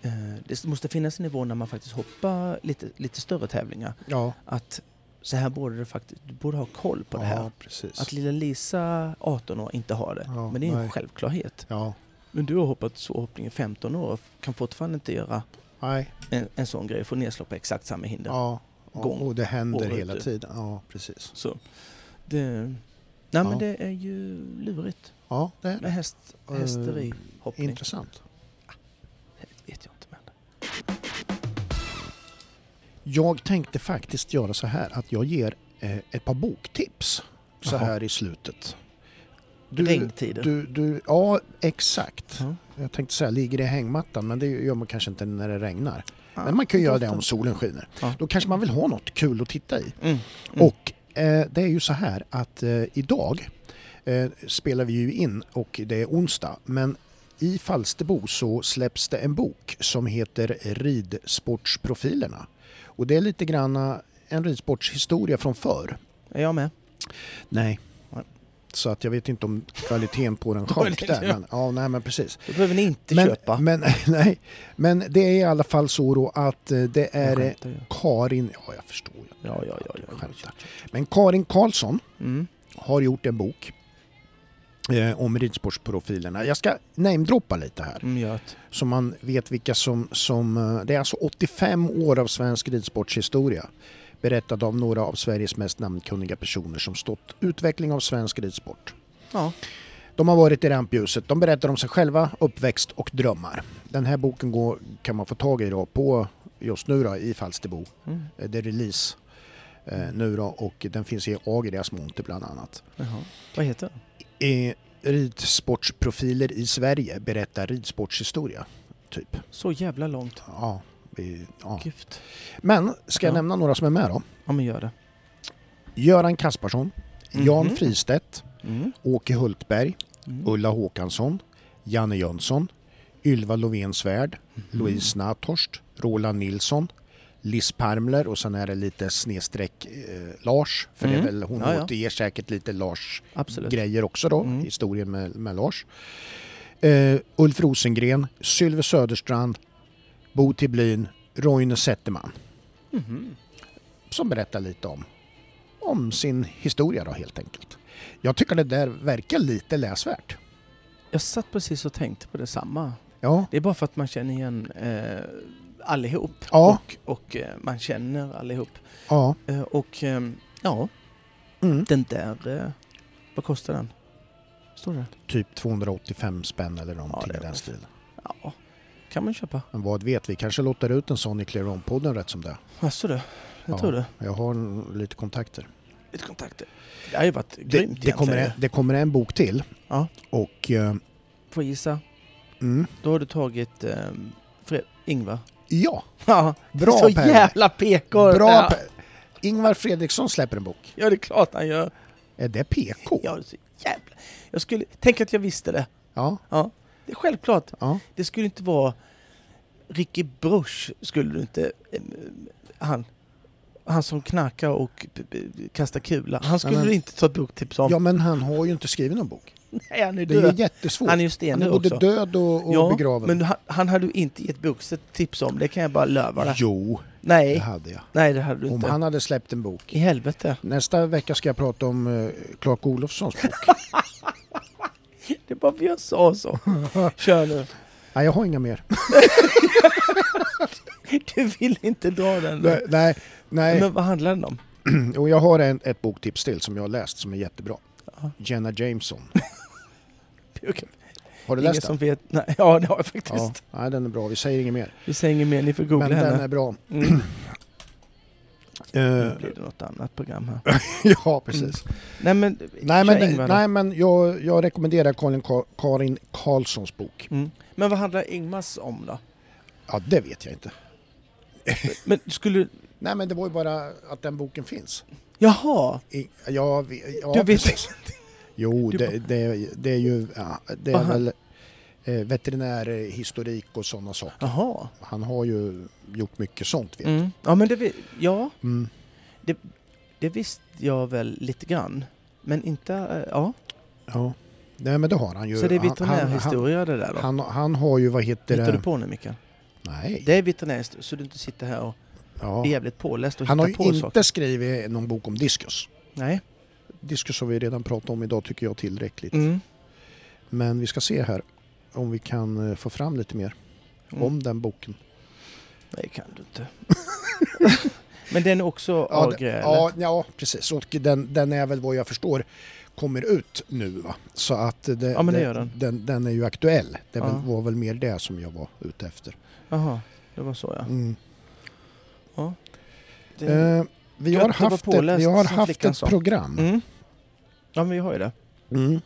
Eh, det måste finnas en nivå när man faktiskt hoppar lite, lite större tävlingar. Ja, Att så här borde det faktiskt, du borde ha koll på det här. ja precis. Att lilla Lisa, 18 år, inte har det. Ja, Men det är ju en nej. självklarhet. Ja, Men du har hoppat svårhoppning i 15 år och kan fortfarande inte göra nej. en, en sån grej. Få nedslag på exakt samma hinder. Ja, Gång. och det händer hela ut. tiden. Ja, precis. Så det, nej Ja. men det är ju lurigt Ja, det är med det. häst, hästerihoppning. Intressant. Det vet jag inte men. Jag tänkte faktiskt göra så här att jag ger eh, ett par boktips så Jaha. här i slutet. Regntider. Du, du, ja, exakt. Ja. Jag tänkte säga ligger i hängmattan men det gör man kanske inte när det regnar. Ja, Men man kan göra det om solen skiner. Ja. Då kanske man vill ha något kul att titta i. Mm. Mm. Och eh, det är ju så här att eh, idag eh, spelar vi ju in och det är onsdag. Men i Falsterbo så släpps det en bok som heter Ridsportsprofilerna. Och det är lite granna en ridsportshistoria från förr. Är jag med? Nej. Så att jag vet inte om kvaliteten på den (laughs) sjönk där. ja. Men, ja, nej men precis. Det behöver ni inte Men, köpa. men, (laughs) nej, men det är i alla fall så då att eh, det är skämtar ju. Karin, ja jag förstår ju. Ja, ja, ja. ja, Skämtar. Men Karin Karlsson Mm. har gjort en bok eh, om ridsportsprofilerna. Jag ska namedroppa lite här Mm, så man vet vilka som, som... eh, Det är alltså 85 år av svensk ridsportshistoria berättad av några av Sveriges mest namnkunniga personer som stått utveckling av svensk ridsport. Ja. De har varit i rampljuset. De berättar om sig själva, uppväxt och drömmar. Den här boken går, kan man få tag i då på just nu då, i Falsterbo. Mm. Eh, Det är release eh, nu då och den finns i Agrias monter bland annat. Jaha. Vad heter den? Eh, ridsportsprofiler i Sverige berättar ridsportshistoria. Typ. Så jävla långt. Ja, vi, ja. Gud. Men ska jag Ja. nämna några som är med då? Ja, men gör det. Göran Kasparsson, Jan Mhm. Fristedt, Mm. Åke Hultberg, Mm. Ulla Håkansson, Janne Jönsson, Ylva Lovén Svärd, Mhm. Louise Nathorst, Roland Nilsson, Liz Parmler och sen är det lite snedstreck eh, Lars, för det Mm. är väl, hon Ja, ja. återger säkert lite Lars Absolut. grejer också då, Mm. historien med, med Lars. Eh, Ulf Rosengren, Sylve Söderstrand, Bo Tiblin, Roine Zetterman Mhm. som berättar lite om, om sin historia då helt enkelt. Jag tycker det där verkar lite läsvärt. Jag satt precis och tänkte på detsamma. Ja, Det är bara för att man känner igen eh, allihop. Ja. Och, och eh, man känner allihop. ja. Eh, och eh, ja, Mm. den där... Eh, vad kostar den? Står det? Typ 285 spänn eller någonting Ja, i den stilen. Ja, kan man köpa. Men vad vet vi, kanske låter ut en sån i Clear On-podden rätt som det. Jaså du? Jag Ja. tror det. Jag har lite kontakter. Lite kontakter. Det har ju varit Det, grymt det, kommer en, det kommer en bok till. Ja. Och... eh, Får gissa? Mm, Då har du tagit eh, Fred- Ingvar. ja, Ja, bra så Per. jävla PK! Bra ja. Per. Ingvar Fredriksson släpper en bok. ja, det är klart han gör. Är det PK? Ja, det är så jävla... Jag skulle... Tänk att jag visste det. Ja, Ja, det är självklart. ja. Det skulle inte vara... Ricky Bruch skulle du inte... eh, Han, han som knarkar och kastar kula. Han skulle Ja, men- du inte ta ett boktips om. ja, men han har ju inte skrivit någon bok. (laughs) Nej, han är Det är död. jättesvårt. Han är ju Han stenig är både också. död och, och ja, begraven. men han, han hade du inte gett boktips om. Det kan jag bara löva dig. Jo, det Nej, hade jag. nej det hade du Om inte. han hade släppt en bok. I helvete. Nästa vecka ska jag prata om uh, Clark Olofssons bok. (laughs) (laughs) Det är bara för jag sa så. (laughs) Kör nu. Nej, jag har inga mer. (laughs) Du vill inte dra den. Nej, nej. nej. Men vad handlar den om? (clears throat) Och jag har en, ett boktips till som jag har läst som är jättebra. Ja. Jenna Jameson. Har du ingen läst som den? vet. Nej, ja, det har jag faktiskt. Ja, nej, den är bra. Vi säger inget mer. Vi säger inget mer, ni får googla Men den henne. är bra. Mm. (clears throat) Eh, Nu blir det något annat program här. (laughs) ja, precis. Nej men, Nej, men, nej, men jag, jag rekommenderar Karin, Karin Karlssons bok. Mm. Men vad handlar Ingmars om då? Ja, det vet jag inte. (laughs) Men skulle... Nej, men det var ju bara att den boken finns. Jaha! I, ja, ja, Du vet precis. (laughs) Jo, Du det, det, det är ju ja, det är Aha. väl veterinärhistorik och sådana saker. Jaha. Han har ju gjort mycket sånt vet. Mm. Ja men det... Ja, Mm. det visste jag väl lite grann. Men inte... eh, Ja. Ja. Nej, men det har han ju. Så det är Han- veterinärhistoria det där då? Han, han, har ju, vad heter Hittar det? du på nu Mikael? Nej. Det är veterinärhistoria, så du inte sitter här och ja. är jävligt påläst och Han har hittar ju på inte saker. skrivit någon bok om diskus. Nej. Diskus har vi redan pratat om idag tycker jag tillräckligt. Mm. Men vi ska se här om vi kan eh, få fram lite mer Mm. om den boken. Nej, kan du inte. (laughs) men den är också Ja, ja, ja, precis. Och den, den är väl vad jag förstår kommer ut nu va? Så att det, Ja, det den. den. Den är ju aktuell. Det Ja. väl, var väl mer det som jag var ute efter. Jaha, det var så ja. Mm. Det, Eh, vi, har haft ett, vi har haft ett program. mm. Ja, men vi har ju det. Mm.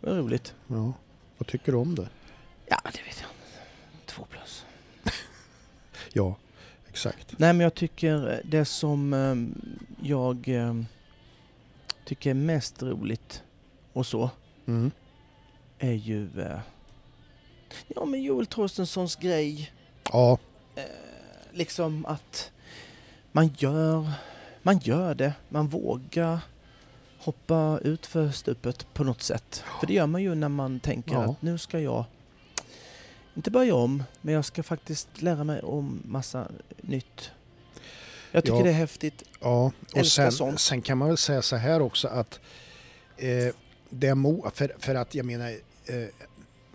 Var roligt. Ja. Vad tycker du om det? Ja, det vet jag inte. Två plus. (laughs) Ja, exakt. Nej, men jag tycker det som eh, jag eh, tycker är mest roligt och så Mm. är ju eh, ja, men Joel Torstenssons grej. Ja, Eh, liksom att man gör, man gör det, man vågar hoppa ut för stupet på något sätt. För det gör man ju när man tänker Ja. att nu ska jag inte börja om, men jag ska faktiskt lära mig om massa nytt. Jag tycker Ja. det är häftigt. ja. och sen, sånt. sen kan man väl säga så här också att eh, det är mo- för, för att jag menar eh,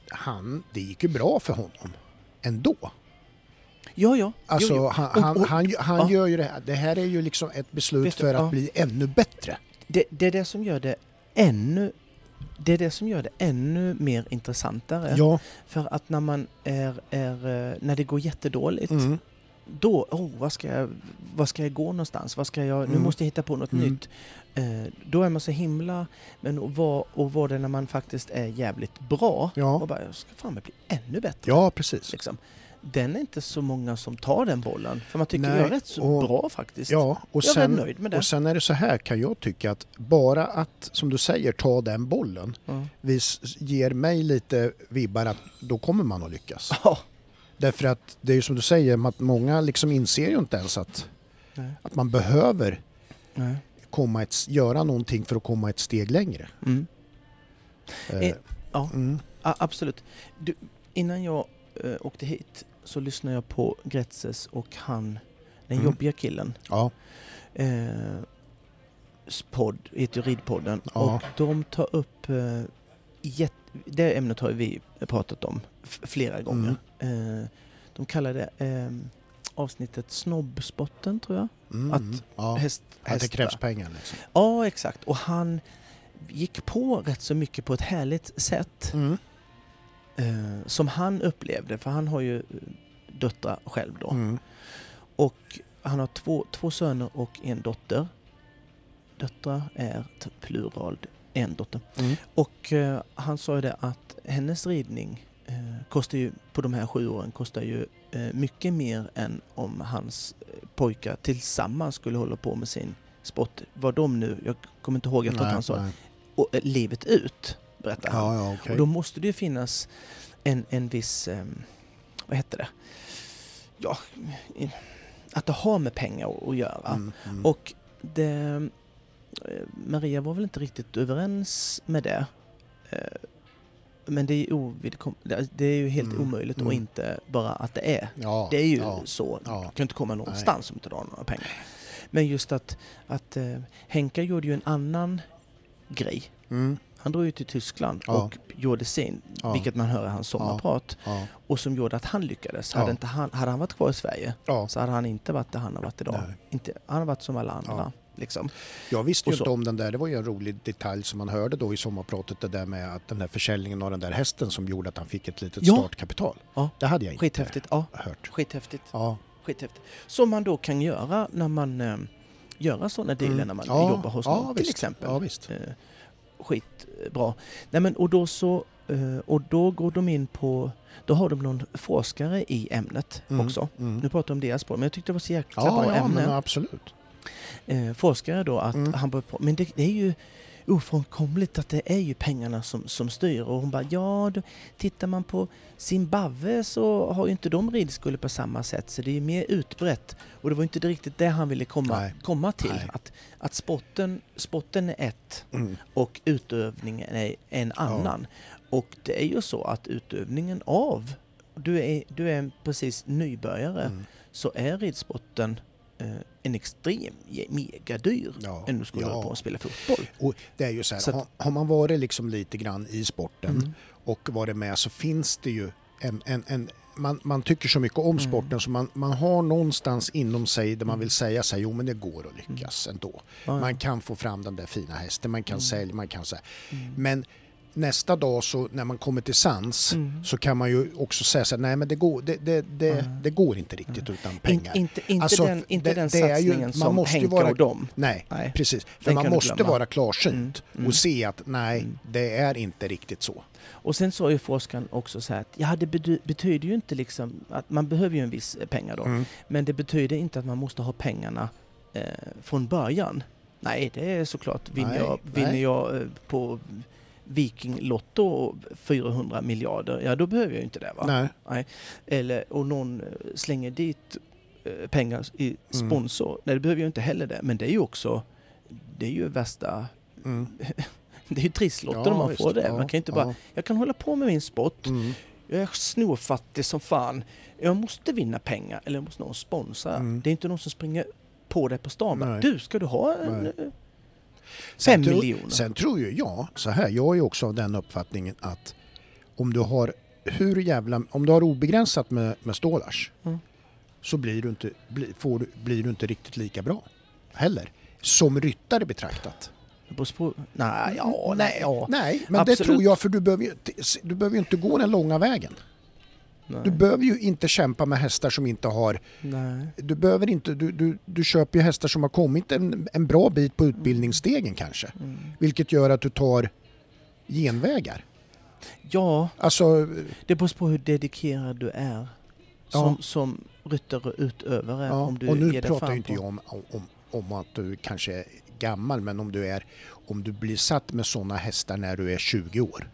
han, det gick ju bra för honom ändå. Ja, ja. Alltså jo, jo. han, Och- han, och- han, han ja. gör ju det här. Det här är ju liksom ett beslut Vet du, för att ja. bli ännu bättre. Det, det är det som gör det ännu det är det som gör det ännu mer intressantare. Ja. För att när man är, är eh, när det går jättedåligt, Mm. då, oh, vad ska jag, vad ska jag gå någonstans? Vad ska jag, Nu Mm. måste jag hitta på något Mm. nytt. Eh, då är man så himla, men och vad, och vad det är när man faktiskt är jävligt bra Ja. och bara, jag ska fan bli ännu bättre. ja, precis. Liksom. Den är inte så många som tar den bollen, för man tycker Nej, jag är rätt så och- bra faktiskt. Ja, och jag är sen, rätt nöjd med det. och sen är det så här kan jag tycka att bara att, som du säger, ta den bollen Ja. vis, ger mig lite vibbar att då kommer man att lyckas. (laughs) Ja. Därför att det är ju som du säger, att många liksom inser ju inte ens att, Nej. att man behöver Nej. komma ett, göra någonting för att komma ett steg längre. Mm. Eh, Eh, ja. mm, absolut. Du, innan jag eh, åkte hit så lyssnade jag på Gretzes och han, den Mm. jobbiga killen, ja, eh, podd, heter Ridpodden. Ja. Och de tar upp, eh, jätt, det ämnet har vi pratat om flera gånger. Mm. Eh, de kallar det eh, avsnittet Snobbspotten tror jag. mm, Att ja. Häst, att det krävs pengar. Liksom. Ja, exakt. Och han gick på rätt så mycket på ett härligt sätt. Mm. Eh, som han upplevde, för han har ju eh, döttrar själv då. Mm. Och han har två, två söner och en dotter. Döttrar är plural, en dotter. Mm. Och eh, han sa ju det att hennes ridning eh, kostar ju, på de här sju åren, kostar ju eh, mycket mer än om hans eh, pojkar tillsammans skulle hålla på med sin sport. Vad de nu, jag kommer inte ihåg, jag tror att han sa och, livet ut, berättar han. Ja, ja, okej. Och då måste det ju finnas en, en viss, ehm, vad heter det? Ja, att det har med pengar att- göra. Mm, mm. Och det, eh, Maria var väl inte riktigt överens med det. Eh, Men det är ovidkom- det är ju helt Mm, omöjligt mm. och inte bara att det är. ja, Det är ju ja, så. ja. Du kan inte komma någonstans om inte du har några pengar. Men just att, att eh, Henka gjorde ju en annan grej. Mm, Han drog ju till Tyskland Ja. och gjorde sin, ja, vilket man hör i hans sommarprat, ja, och som gjorde att han lyckades. Hade, inte han, hade han varit kvar i Sverige så hade han inte varit där han har varit idag. Nej. Inte, han har varit som alla andra. Liksom. Jag visste ju inte om den där, det var ju en rolig detalj som man hörde då i sommarpratet det där med att den där försäljningen av den där hästen som gjorde att han fick ett litet Ja. startkapital. Ja. Det hade jag inte Skithäftigt. Ja, hört. skithäftigt. Ja. skithäftigt. Som man då kan göra när man eh, gör sådana dealer Mm. när man jobbar hos någon till exempel. Ja, visst. Eh, skitbra. Nej men och då så, eh, och då går de in på, då har de någon forskare i ämnet Mm, också. mm. Nu pratar jag om deras spår, men jag tyckte det var så jäkla Ja, bra ja ämne. absolut. eh, forskare då att Mm. han börjar på, men det, det är ju ofrånkomligt att det är ju pengarna som, som styr och hon bara ja, då, tittar man på Zimbabwe så har ju inte de ridskolor på samma sätt så det är mer utbrett och det var inte riktigt det han ville komma, Nej. komma till. Nej. Att, att sporten, sporten är ett Mm. och utövningen är en annan. Och det är ju så att utövningen av, du är, du är precis nybörjare, Mm. så är ridsporten en extrem, mega dyr Ja, än du skulle ja. hålla på och spela fotboll. Och det är ju så här, Så att- har, man varit liksom lite grann i sporten Mm. och varit med så finns det ju en, en, en man, man tycker så mycket om Mm. sporten så man, man har någonstans inom sig där man vill säga sig jo men det går att lyckas ändå. Mm. Ja, ja. Man kan få fram den där fina hästen, man kan Mm. sälja, man kan säga. Mm. Men nästa dag så när man kommer till sans Mm. så kan man ju också säga så här, nej men det går, det, det, det, Mm. det går inte riktigt utan In, pengar. inte inte Alltså, den, inte den ju- satsningen man som måste ju Henke vara- och dem. Nej, Nej. precis. För man måste vara klarsynt Mm, mm. och se att nej, Mm. det är inte riktigt så. Och sen sa ju forskaren också så här att ja, det bety- betyder ju inte liksom att man behöver ju en viss eh, pengar då. Mm. Men det betyder inte att man måste ha pengarna eh, från början. Nej, det är såklart. Vinner Nej, jag, vinner nej. jag eh, på Viking Lotto 400 miljarder, ja då behöver jag ju inte det va? Nej. Eller, och någon eh, slänger dit eh, pengar i Mm. sponsor. Nej, det behöver jag inte heller det. Men det är ju också, det är ju värsta, Mm. (laughs) det är ju trisslotter Ja, om man visst. får det. Ja, Man kan ju inte bara, ja. jag kan hålla på med min sport, Mm. jag är snorfattig som fan. Jag måste vinna pengar eller jag måste någon sponsra. Mm. Det är inte någon som springer på dig på stan. bara, Nej. Du, ska du ha en, Nej. Sen fem tror- miljoner? Sen tror ju jag, så här, jag är också av den uppfattningen att om du har hur jävla, om du har obegränsat med, med stålars Mm. så blir du, inte, bli, får, du- blir du inte riktigt lika bra heller. Som ryttare betraktat. På spår? Nej, ja, nej, ja. Nej, men Absolut. det tror jag för du behöver ju du behöver inte gå den långa vägen. Nej. Du behöver ju inte kämpa med hästar som inte har nej. Du behöver inte, du, du, du köper ju hästar som har kommit en, en bra bit på utbildningsstegen kanske. Mm. Vilket gör att du tar genvägar. Ja, Alltså, det beror på hur dedikerad du är som, som ryttare och utövare. ja, om du och nu pratar ju inte jag om, om, om att du kanske är gammal men om du är om du blir satt med sådana hästar när du är 20 år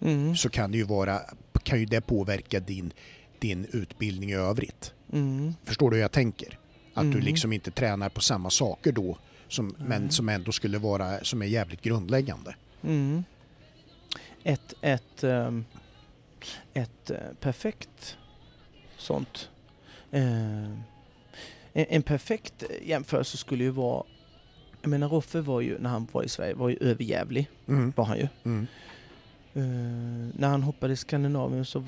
Mm. så kan det ju vara kan ju det påverka din, din utbildning i övrigt. Mm. Förstår du hur jag tänker? Att du Mm. liksom inte tränar på samma saker då som, men Mm. som ändå skulle vara som är jävligt grundläggande. Mm. Ett, ett, ehm, ett eh, perfekt sånt. eh, en, en perfekt jämförelse skulle ju vara jag menar Roffe var ju, när han var i Sverige, var ju överjävlig. Mm. Var han ju. Mm. Eh, när han hoppade i Skandinavien så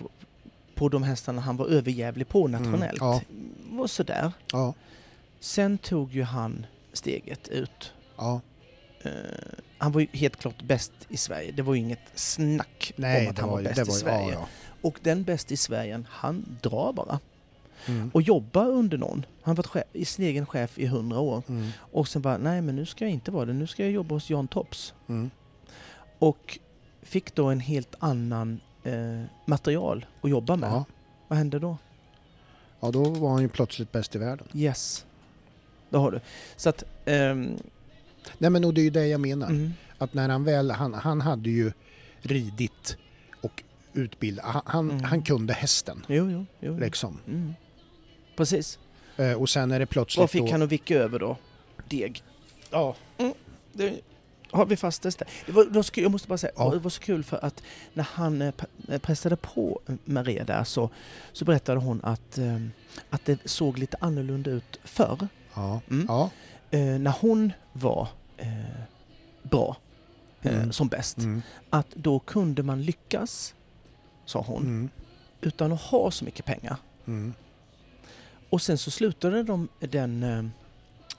på de hästarna han var överjävlig på nationellt. Mm, ja. var sådär. Ja, Sen tog ju han steget ut. ja. Eh, han var ju helt klart bäst i Sverige. Det var ju inget snack Nej, om att han var, var bäst det i var, Sverige. Ja, Och den bäst i Sverige, han drar bara. ja. Mm. Och jobbar under någon. Han varit chef, i sin egen chef i hundra år. Mm. Och sen bara, nej men nu ska jag inte vara det. Nu ska jag jobba hos Jan Tops. Mm. Och fick då en helt annan eh, material att jobba med. Ja. Vad hände då? ja, då var han ju plötsligt bäst i världen. Yes. Det har du. Så att... ehm, Nej men och det är ju det jag menar. mm, Att när han väl, han, han hade ju ridit och utbildat, han, han, Mm. han kunde hästen jo, jo, jo. liksom. Mm. Precis. Eh, och sen är det plötsligt Vad fick då, han att vicka över då? Deg. Ja. Det har vi fastställt det. var, det var så kul, jag måste bara säga, Ja. det var så kul för att när han eh, pre- pressade på Maria där så, så berättade hon att, eh, att det såg lite annorlunda ut förr. Ja. Mm. Ja. Eh, när hon var eh, bra, eh, Mm. som bäst. Mm. Att då kunde man lyckas, sa hon, Mm. utan att ha så mycket pengar. Mm. Och sen så slutade de den, eh,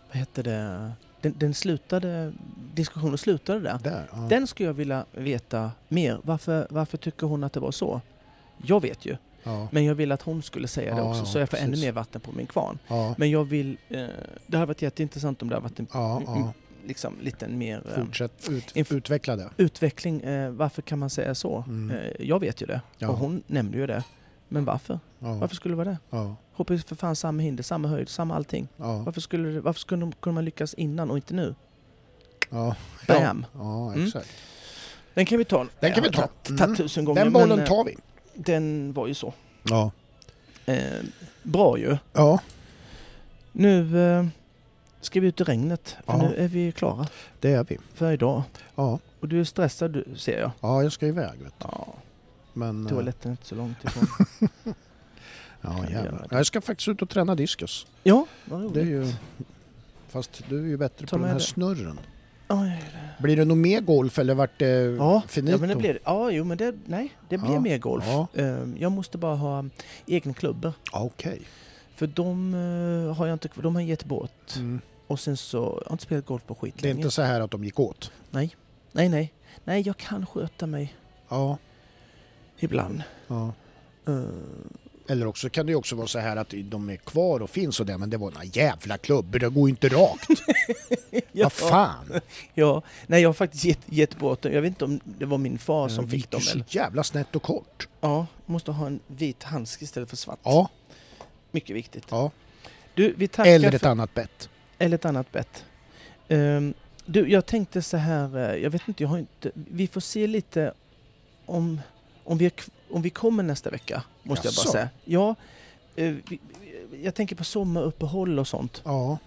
vad hette det, den, den slutade, diskussionen slutade där. Där, ja. Den skulle jag vilja veta mer. Varför, varför tycker hon att det var så? Jag vet ju, ja. men jag vill att hon skulle säga det Ja, också så jag får ännu precis. mer vatten på min kvarn. Men jag vill, eh, det hade varit jätteintressant om det hade varit en Ja, liksom, lite mer eh, Fortsätt ut, utveckla det. utveckling. Eh, varför kan man säga så? Mm. Eh, jag vet ju det och hon nämnde ju det. Men varför? Ja. Varför skulle det vara det? Ja. Ju för fan samma hinder, samma höjd, samma allting. Ja. Varför skulle, det- varför skulle de, kunde man lyckas innan och inte nu? (laughs) Ja. Bam! Ja, Mm. exakt. Den kan vi ta. Den kan vi ta. tagit- Mm. tusen gånger. Den bollen men, eh, tar vi. Den var ju så. Ja. Eh, bra ju. Ja, Nu eh, ska vi ut i regnet. För Ja. nu är vi klara det är vi. för idag. Ja, Och du är stressad ser jag. ja jag ska iväg. Vet du. Ja, Men, eh, toaletten är inte så långt ifrån. (laughs) ja, jävlar. det. Jag ska faktiskt ut och träna diskus. ja, vad. Det är ju... Fast du är ju bättre Ta på den här det. snurren. Oj, Blir det nog mer golf eller vart det Ja, finito? ja, men det blir Ja, jo, men det, nej, det blir Ja, mer golf. ja. Eh, jag måste bara ha egen klubbor. Okej. För de eh, har jag inte De har gett bort. Mm. Och sen så jag har inte spelat golf på skit Det är inte så här att de gick åt? Nej, nej. Nej, jag kan sköta mig Ja. ibland. ja. Eller också kan det också vara så här att de är kvar och finns och det men det var några jävla klubbor, det går ju inte rakt. (laughs) ja, Vad fan! Ja, nej jag har faktiskt gett, gett bort dem. Jag vet inte om det var min far som fick dem. så Eller? jävla snett och kort. Ja, måste ha en vit handske istället för svart. Ja, Mycket viktigt. ja. Du, vi tackar Eller ett för, annat bett. eller ett annat bett. Ehm, du, jag tänkte så här, eh, jag vet inte, jag har inte, vi får se lite om, om, vi, är, om vi kommer nästa vecka, måste jag Jaså? bara säga. Ja, eh, jag tänker på sommaruppehåll och sånt. Ja.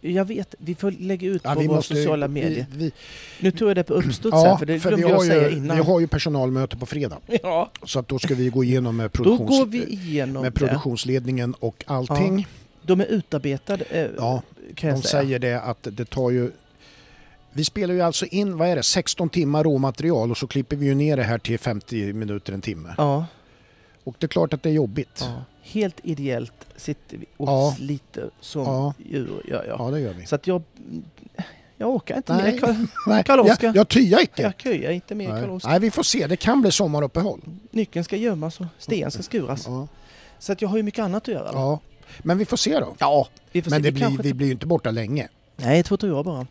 Jag vet, vi får lägga ut ja på våra måste, sociala medier. Vi, vi, Nu tog jag det på uppstuds ja, här, för det för glömde vi jag har, säga ju, innan. vi har ju personalmöte på fredag. (laughs) Ja, Så att då ska vi gå igenom med, då produktions, går vi igenom med produktionsledningen och allting. De är utarbetade, eh, Ja, kan jag de säga. säger det att det tar ju... Vi spelar ju alltså in, vad är det, 16 timmar råmaterial och så klipper vi ju ner det här till 50 minuter, en timme. Ja, Och det är klart att det är jobbigt. ja. Helt ideellt sitter vi och Ja. sliter som Ja. djur. Ja, ja. Ja, det gör vi. Så att jag... Jag orkar inte Nej. mer. Karl- (laughs) Karl-Oskar. jag, jag tyar inte. Jag köar inte mer. Karl-Oskar. Nej, vi får se. Det kan bli sommaruppehåll. Nyckeln ska gömmas och sten ska skuras. Ja. Så att jag har ju mycket annat att göra. ja. Men vi får se då. Ja, vi får Men se. det Vi blir, kanske vi blir ju inte borta länge. Nej, två, tre år bara.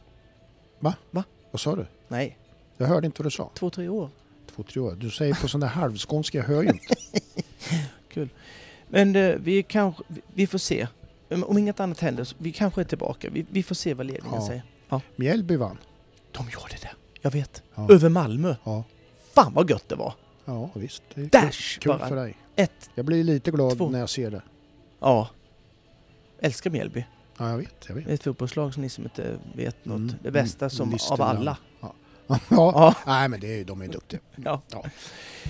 Vad sa du? Nej, Jag hörde inte vad du sa. två, tre år. Två, tre år. Du säger på sån där halvskånska, jag hör ju inte. (laughs) Men eh, vi kanske... vi- får se. Om inget annat händer, så vi kanske är tillbaka. Vi, vi får se vad ledningen Ja. säger. Mjällby vann. De gjorde det. Jag vet. Ja. Över Malmö. Ja. Fan vad gött det var. Ja, visst. Det är Dash kul, kul bara. för dig. Ett. Jag blir lite glad Två. när jag ser det. Ja. Älskar Mjällby. Ja, jag vet. Jag vet. Det är ett fotbollslag som ni som inte vet något. Mm, Det bästa mm, som av Listerland. alla. ja. (laughs) Ja. Nej, men det är, de är duktiga. Ja. Ja.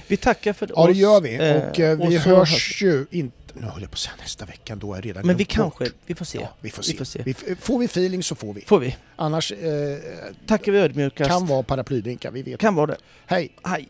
Vi tackar för Ja, det oss. gör vi. eh, Och eh, vi så hörs ju inte... Nu håller jag på att säga nästa vecka, då är redan Men vi bort. kanske, vi får se. Ja, vi får Vi se. får se. Vi får vi feeling så får vi. Får vi. Annars eh, Tackar vi ödmjukast. kan vara paraplydrinkar, vi vet. kan vara det. Hej! Hej.